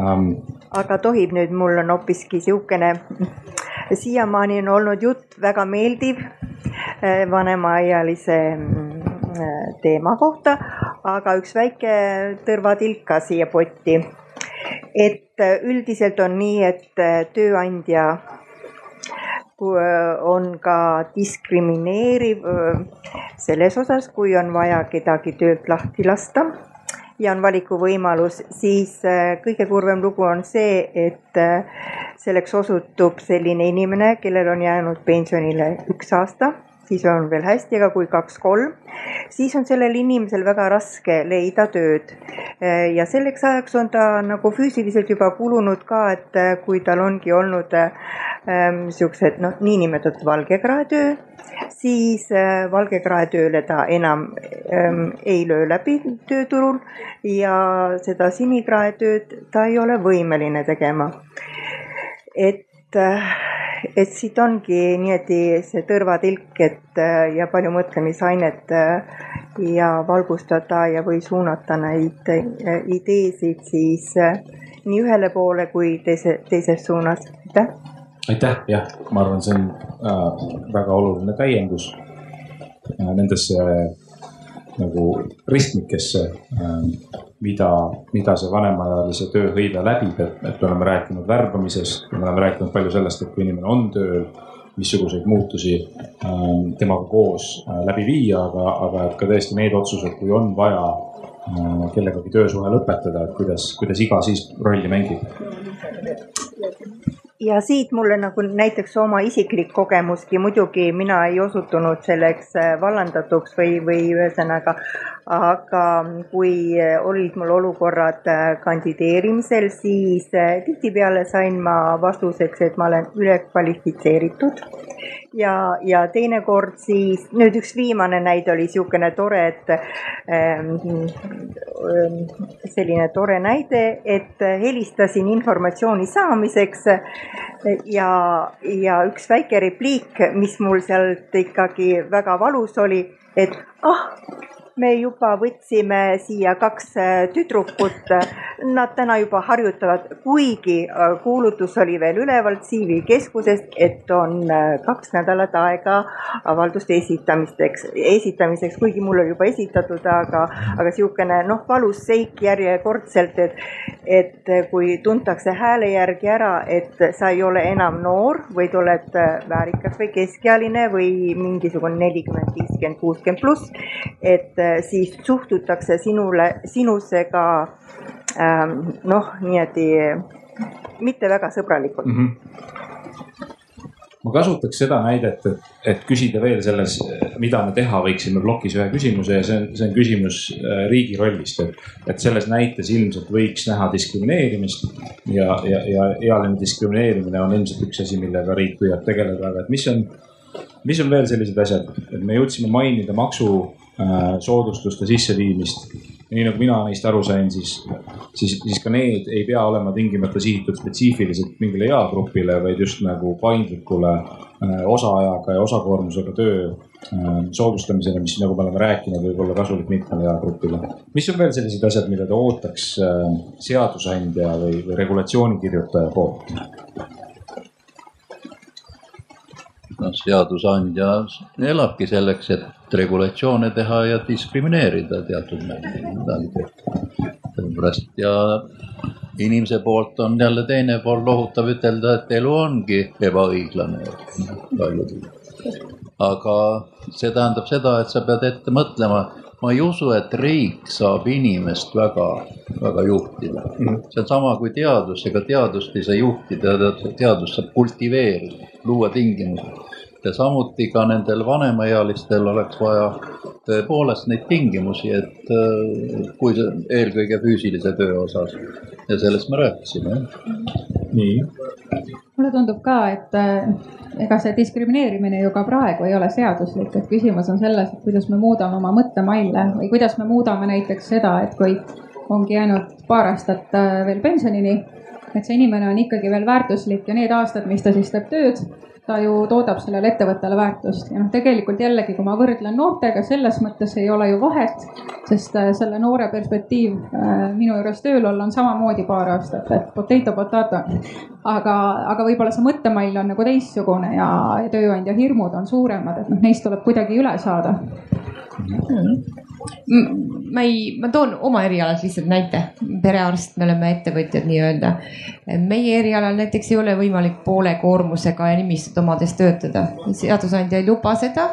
um,. aga tohib nüüd, mul on hoopiski sihukene, siiamaani on olnud jutt väga meeldiv eh, vanemaealise mm, teema kohta, aga üks väike tõrvatilk ka siia potti et äh, üldiselt on nii, et äh, tööandja äh, on ka diskrimineeriv selles osas, kui on vaja kedagi töölt lahti lasta ja on valikuvõimalus, siis kõige kurvem lugu on see, et selleks osutub selline inimene, kellel on jäänud pensionile üks aasta siis on veel hästi, aga kui kaks-kolm, siis on sellel inimesel väga raske leida tööd. ja selleks ajaks on ta nagu füüsiliselt juba kulunud ka, et kui tal ongi olnud ähm, siuksed noh, niinimetatud valgekraetöö, siis äh, valgekraetööle ta enam ähm, ei löö läbi tööturul ja seda sinikraetööd ta ei ole võimeline tegema. et äh, et siit ongi niimoodi see tõrvatilk, et äh, ja palju mõtlemisainet äh, ja valgustada ja, või suunata neid äh, ideesid siis nii ühele poole kui teise, teises suunas, aitäh. aitäh, jah, ma arvan, see on äh, väga oluline täiendus äh, nendesse nagu ristmikesse äh, mida, mida see vanemaealise tööhõive läbib, et, et me oleme rääkinud värbamisest, me oleme rääkinud palju sellest, et kui inimene on tööl, missuguseid muutusi äh, temaga koos äh, läbi viia, aga, aga et ka tõesti need otsused, kui on vaja äh, kellegagi töösuhe lõpetada, et kuidas, kuidas iga siis rolli mängib ja siit mulle nagu näiteks oma isiklik kogemuski, muidugi mina ei osutunud selleks äh, vallandatuks või, või ühesõnaga, aga kui olid mul olukorrad äh, kandideerimisel, siis äh, tihtipeale sain ma vastuseks, et ma olen ülekvalifitseeritud ja, ja teinekord siis, nüüd üks viimane näide oli niisugune tore, et ähm, selline tore näide, et helistasin informatsiooni saamiseks. Ja, ja üks väike repliik, mis mul sealt ikkagi väga valus oli, et ah, me juba võtsime siia kaks äh, tüdrukut. Nad täna juba harjutavad, kuigi äh, kuulutus oli veel üleval CV keskusest, et on äh, kaks nädalat aega avalduste esitamisteks, esitamiseks, kuigi mul oli juba esitatud, aga, aga niisugune noh, valus seik järjekordselt, et, et kui tuntakse hääle järgi ära, et sa ei ole enam noor, vaid oled väärikas või keskealine või mingisugune nelikümmend, viiskümmend, kuuskümmend pluss, et siis suhtutakse sinule, sinusse ka ähm, noh, niimoodi mitte väga sõbralikult mm. -hmm. ma kasutaks seda näidet, et, et küsida veel selles, mida me teha võiksime plokis ühe küsimuse ja see on, see on küsimus äh, riigi rollist, et, et selles näites ilmselt võiks näha diskrimineerimist ja, ja, ja ealine diskrimineerimine on ilmselt üks asi, millega riik püüab tegeleda, aga et mis on, mis on veel sellised asjad, et me jõudsime mainida maksu soodustuste sisseviimist. nii nagu mina neist aru sain, siis, siis, siis ka need ei pea olema tingimata sihitud spetsiifiliselt mingile eagrupile, vaid just nagu paindlikule äh, osaajaga ja osakoormusega töö äh, soodustamisele, mis nagu me oleme rääkinud, võib olla kasulik mitmele eagrupile. mis on veel sellised asjad, mida te ootaks seadusandja või, või regulatsiooni kirjutaja poolt? Noh, seadusandja elabki selleks, et regulatsioone teha ja diskrimineerida teatud määral. sellepärast ja inimese poolt on jälle teine pool lohutav ütelda, et elu ongi ebaõiglane paljudel. aga see tähendab seda, et sa pead ette mõtlema, ma ei usu, et riik saab inimest väga, väga juhtida. -hmm. see on sama kui teadus, ega teadust ei saa juhtida, teadust saab kultiveerida, luua tingimused ja samuti ka nendel vanemaealistel oleks vaja tõepoolest neid tingimusi, et äh, kui see eelkõige füüsilise töö osas ja sellest me rääkisime. nii. mulle tundub ka, et äh, ega see diskrimineerimine ju ka praegu ei ole seaduslik, et küsimus on selles, et kuidas me muudame oma mõttemalle või kuidas me muudame näiteks seda, et kui ongi jäänud paar aastat äh, veel pensionini, et see inimene on ikkagi veel väärtuslik ja need aastad, mis ta siis teeb tööd ta ju toodab sellele ettevõttele väärtust ja noh, tegelikult jällegi, kui ma võrdlen noortega, selles mõttes ei ole ju vahet, sest äh, selle noore perspektiiv äh, minu juures tööl olla on samamoodi paar aastat, et potato potato. aga, aga võib-olla see mõttemall on nagu teistsugune ja, ja tööandja hirmud on suuremad, et noh, neist tuleb kuidagi üle saada mm. -hmm ma ei, ma toon oma erialalt lihtsalt näite, perearst, me oleme ettevõtjad nii-öelda. meie erialal näiteks ei ole võimalik poole koormusega nimistut omades töötada, seadusandja ei luba seda.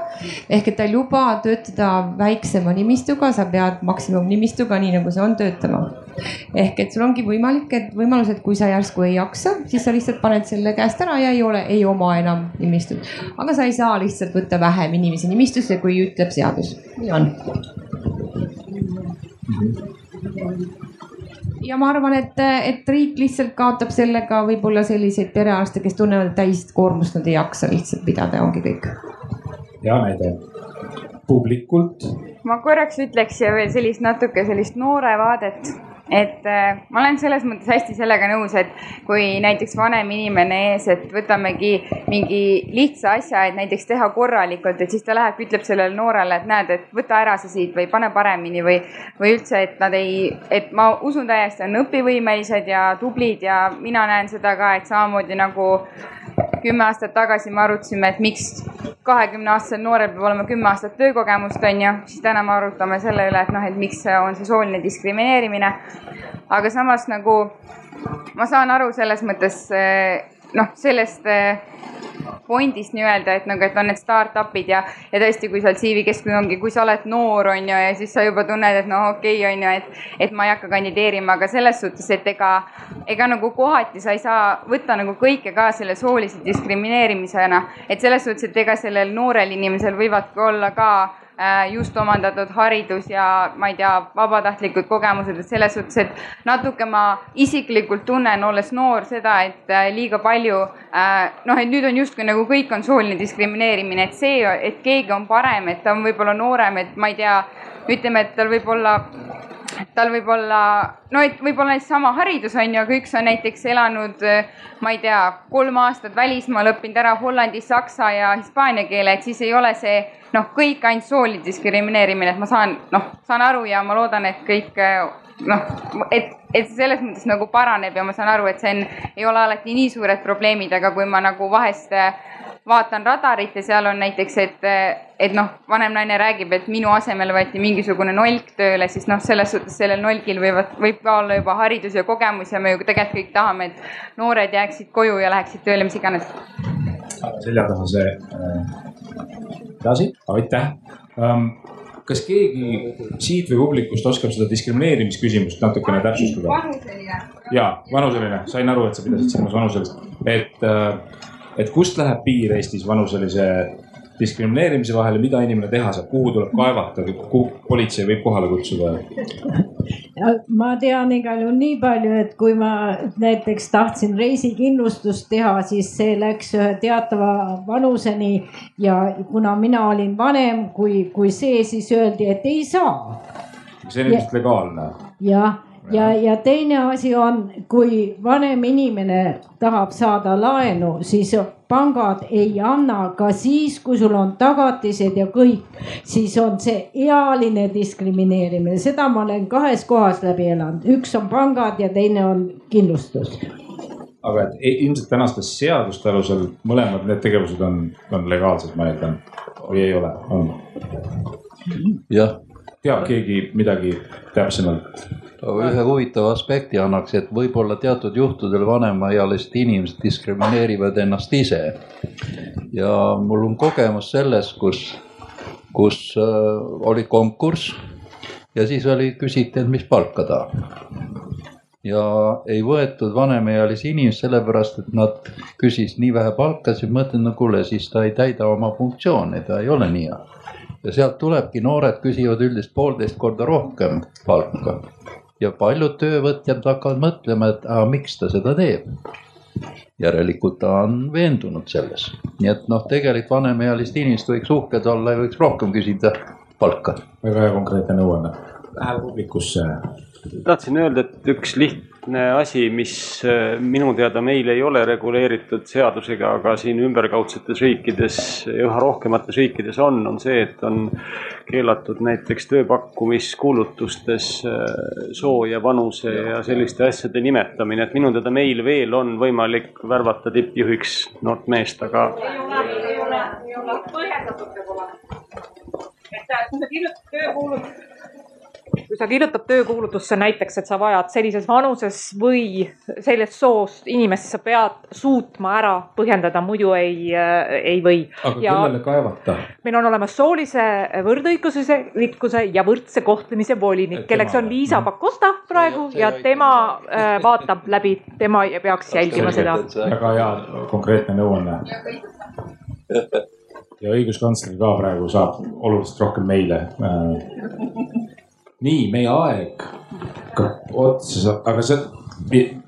ehk et ta ei luba töötada väiksema nimistuga, sa pead maksimumnimistuga, nii nagu see on, töötama ehk et sul ongi võimalik, et võimalus, et kui sa järsku ei jaksa, siis sa lihtsalt paned selle käest ära ja ei ole, ei oma enam nimistut. aga sa ei saa lihtsalt võtta vähem inimesi nimistusse, kui ütleb seadus. nii on ja ma arvan, et, et riik lihtsalt kaotab sellega võib-olla selliseid perearste, kes tunnevad, et täiskoormust nad ei jaksa lihtsalt pidada ongi kõik. hea näide. Publikult. ma korraks ütleks veel sellist natuke sellist noore vaadet et äh, ma olen selles mõttes hästi sellega nõus, et kui näiteks vanem inimene ees, et võtamegi mingi lihtsa asja, et näiteks teha korralikult, et siis ta läheb, ütleb sellele noorele, et näed, et võta ära see siit või pane paremini või, või üldse, et nad ei, et ma usun täiesti, on õpivõimelised ja tublid ja mina näen seda ka, et samamoodi nagu kümme aastat tagasi me arutasime, et miks kahekümne aastasel noorel peab olema kümme aastat töökogemust, on ju, siis täna me arutame selle üle, et noh, et miks on see sooline diskrimineerimine. aga samas nagu ma saan aru selles mõttes noh, sellest fondist nii-öelda, et nagu, et on need startup'id ja, ja tõesti, kui seal CV keskkond ongi, kui sa oled noor, on ju, ja siis sa juba tunned, et noh, okei okay,, on ju, et, et ma ei hakka kandideerima, aga selles suhtes, et ega, ega nagu kohati sa ei saa võtta nagu kõike ka selle soolise diskrimineerimisena. et selles suhtes, et ega sellel noorel inimesel võivadki olla ka just omandatud haridus ja ma ei tea, vabatahtlikud kogemused, et selles suhtes, et natuke ma isiklikult tunnen, olles noor, seda, et äh, liiga palju äh, noh, et nüüd on justkui nagu kõik on sooline diskrimineerimine, et see, et keegi on parem, et ta on võib-olla noorem, et ma ei tea, ütleme, et tal võib olla tal võib olla, no et võib-olla sama haridus on ju, aga üks on näiteks elanud, ma ei tea, kolm aastat välismaal, õppinud ära hollandi, saksa ja hispaania keele, et siis ei ole see noh, kõik ainult sooline diskrimineerimine, et ma saan, noh, saan aru ja ma loodan, et kõik noh, et, et selles mõttes nagu paraneb ja ma saan aru, et see on, ei ole alati nii suured probleemid, aga kui ma nagu vahest vaatan radarit ja seal on näiteks, et, et noh, vanem naine räägib, et minu asemel võeti mingisugune nolk tööle, siis noh, selles suhtes sellel nolgil võivad, võib ka olla juba haridus ja kogemus ja me ju tegelikult kõik tahame, et noored jääksid koju ja läheksid tööle, mis iganes. selja taha see äh, edasi, aitäh. Um, kas keegi siit või publikust oskab seda diskrimineerimisküsimust natukene täpsustada? ja, vanuseline, sain aru, et sa pidasid silmas vanuselist, et äh, et kust läheb piir Eestis vanuselise diskrimineerimise vahel ja mida inimene teha saab, kuhu tuleb kaevata, kuhu politsei võib kohale kutsuda? ma tean igal juhul nii palju, et kui ma näiteks tahtsin reisikindlustust teha, siis see läks ühe teatava vanuseni ja kuna mina olin vanem kui, kui see, siis öeldi, et ei saa. see on ilmselt legaalne. jah ja, ja teine asi on, kui vanem inimene tahab saada laenu, siis pangad ei anna ka siis, kui sul on tagatised ja kõik, siis on see ealine diskrimineerimine, seda ma olen kahes kohas läbi elanud, üks on pangad ja teine on kindlustus aga et e-, ilmselt tänaste seaduste alusel mõlemad need tegevused on, on legaalsed, ma eeldan või ei ole, on? jah. teab keegi midagi täpsemalt? Aga ühe huvitava aspekti annaks, et võib-olla teatud juhtudel vanemaealised inimesed diskrimineerivad ennast ise. ja mul on kogemus sellest, kus, kus äh, oli konkurss ja siis oli, küsiti, et mis palka tahab ja ei võetud vanemaealisi inimesi sellepärast, et nad küsis nii vähe palka, siis mõtlen, no kuule, siis ta ei täida oma funktsiooni, ta ei ole nii hea. ja sealt tulebki, noored küsivad üldiselt poolteist korda rohkem palka ja paljud töövõtjad hakkavad mõtlema, et aga miks ta seda teeb. järelikult ta on veendunud selles, nii et noh, tegelikult vanemaealist inimest võiks uhked olla ja võiks rohkem küsida palka. väga hea konkreetne nõuanne, läheb publikusse. tahtsin öelda, et üks lihtne lihtne asi, mis äh, minu teada meil ei ole reguleeritud seadusega, aga siin ümberkaudsetes riikides ja üha rohkemates riikides on, on see, et on keelatud näiteks tööpakkumiskuulutustes äh, soo ja vanuse ja selliste asjade nimetamine, et minu teada meil veel on võimalik värvata tippjuhiks noort meest, aga. ei ole, ei ole, ei ole, põhjendatud peab olema. et kui sa kirjutad töökuulutust kui sa kirjutad töökuulutusse näiteks, et sa vajad sellises vanuses või sellest soost inimest, sa pead suutma ära põhjendada, muidu ei, ei või. aga ja kellele kaevata? meil on olemas soolise võrdõiguslikkuse ja võrdse kohtlemise volinik, kelleks on Liisa Pakosta praegu ja tema äh, vaatab läbi, tema peaks jälgima seda. väga hea konkreetne nõuanne ja õiguskantsler ka praegu saab oluliselt rohkem meile. Nii, meie aeg hakkab otsa aga see.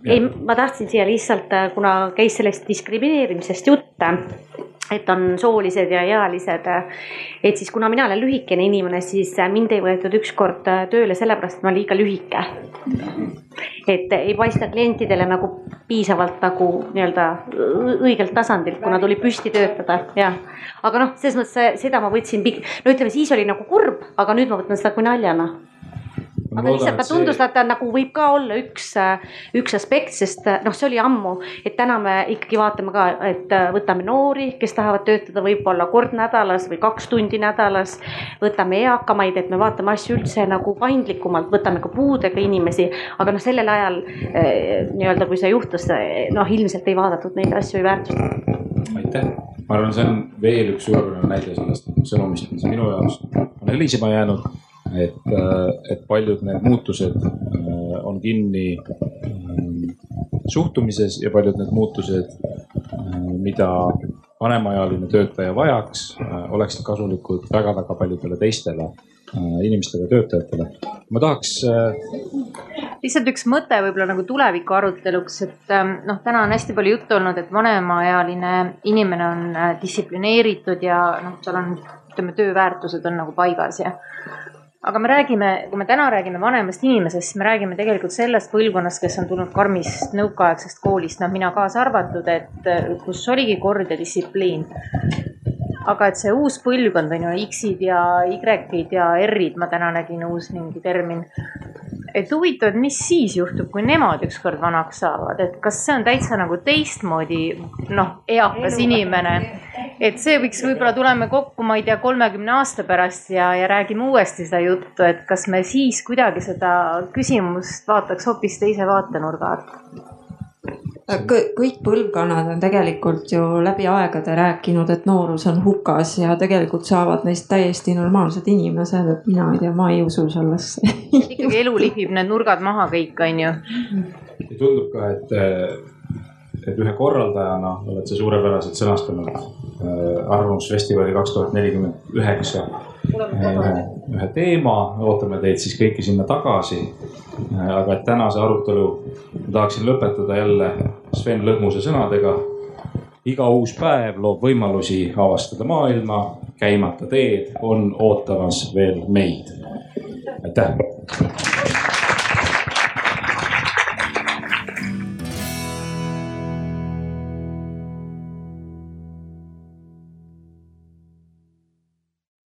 ei, ma tahtsin siia lihtsalt, kuna käis sellest diskrimineerimisest jutt et on soolised ja ealised. et siis, kuna mina olen lühikene inimene, siis mind ei võetud ükskord tööle sellepärast, et ma olen liiga lühike. et ei paista klientidele nagu piisavalt nagu nii-öelda õigelt tasandilt, kuna tuli püsti töötada, jah. aga noh, selles mõttes seda ma võtsin, no ütleme, siis oli nagu kurb, aga nüüd ma võtan seda kui naljana aga lihtsalt ta tundus, et ta nagu võib ka olla üks, üks aspekt, sest noh, see oli ammu, et täna me ikkagi vaatame ka, et võtame noori, kes tahavad töötada võib-olla kord nädalas või kaks tundi nädalas. võtame eakamaid, et me vaatame asju üldse nagu paindlikumalt, võtame ka puudega inimesi, aga noh, sellel ajal nii-öelda, kui see juhtus, noh, ilmselt ei vaadatud neid asju, ei väärtustatud. aitäh, ma arvan, see on veel üks suurepärane näide sellest sõnumist, mis minu jaoks on helisema jäänud et, äh, et paljud need muutused äh, on kinni äh, suhtumises ja paljud need muutused, mida vanemaealine töötaja vajaks, oleksid kasulikud väga-väga paljudele teistele inimestele, töötajatele. ma tahaks. lihtsalt üks mõte võib-olla nagu tuleviku aruteluks, et ähm, noh, täna on hästi palju juttu olnud, et vanemaealine inimene on distsiplineeritud ja noh, seal on, ütleme, tööväärtused on nagu paigas ja aga me räägime, kui me täna räägime vanemast inimesest, siis me räägime tegelikult sellest põlvkonnast, kes on tulnud karmist nõukaaegsest koolist, noh, mina kaasa arvatud, et kus oligi kord ja distsipliin. aga et see uus põlvkond on ju X-id ja Y-id ja R-id, ma täna nägin uus mingi termin et huvitav, et mis siis juhtub, kui nemad ükskord vanaks saavad, et kas see on täitsa nagu teistmoodi noh, eakas inimene. et see võiks võib-olla tuleme kokku, ma ei tea, kolmekümne aasta pärast ja, ja räägime uuesti seda juttu, et kas me siis kuidagi seda küsimust vaataks hoopis teise vaatenurga alt kõik põlvkonnad on tegelikult ju läbi aegade rääkinud, et noorus on hukas ja tegelikult saavad neist täiesti normaalsed inimesed, et mina ei tea, ma ei usu sellesse ikkagi elu lihvib need nurgad maha kõik, on ju. tundub ka, et, et ühe korraldajana oled sa suurepäraselt sõnastanud äh, Arvamusfestivali kaks tuhat nelikümmend üheksa ühe, ühe teema, ootame teid siis kõiki sinna tagasi. Äh, aga et tänase arutelu tahaksin lõpetada jälle Sven Lõhmuse sõnadega. iga uus päev loob võimalusi avastada maailma, käimata teed on ootamas veel meid. aitäh.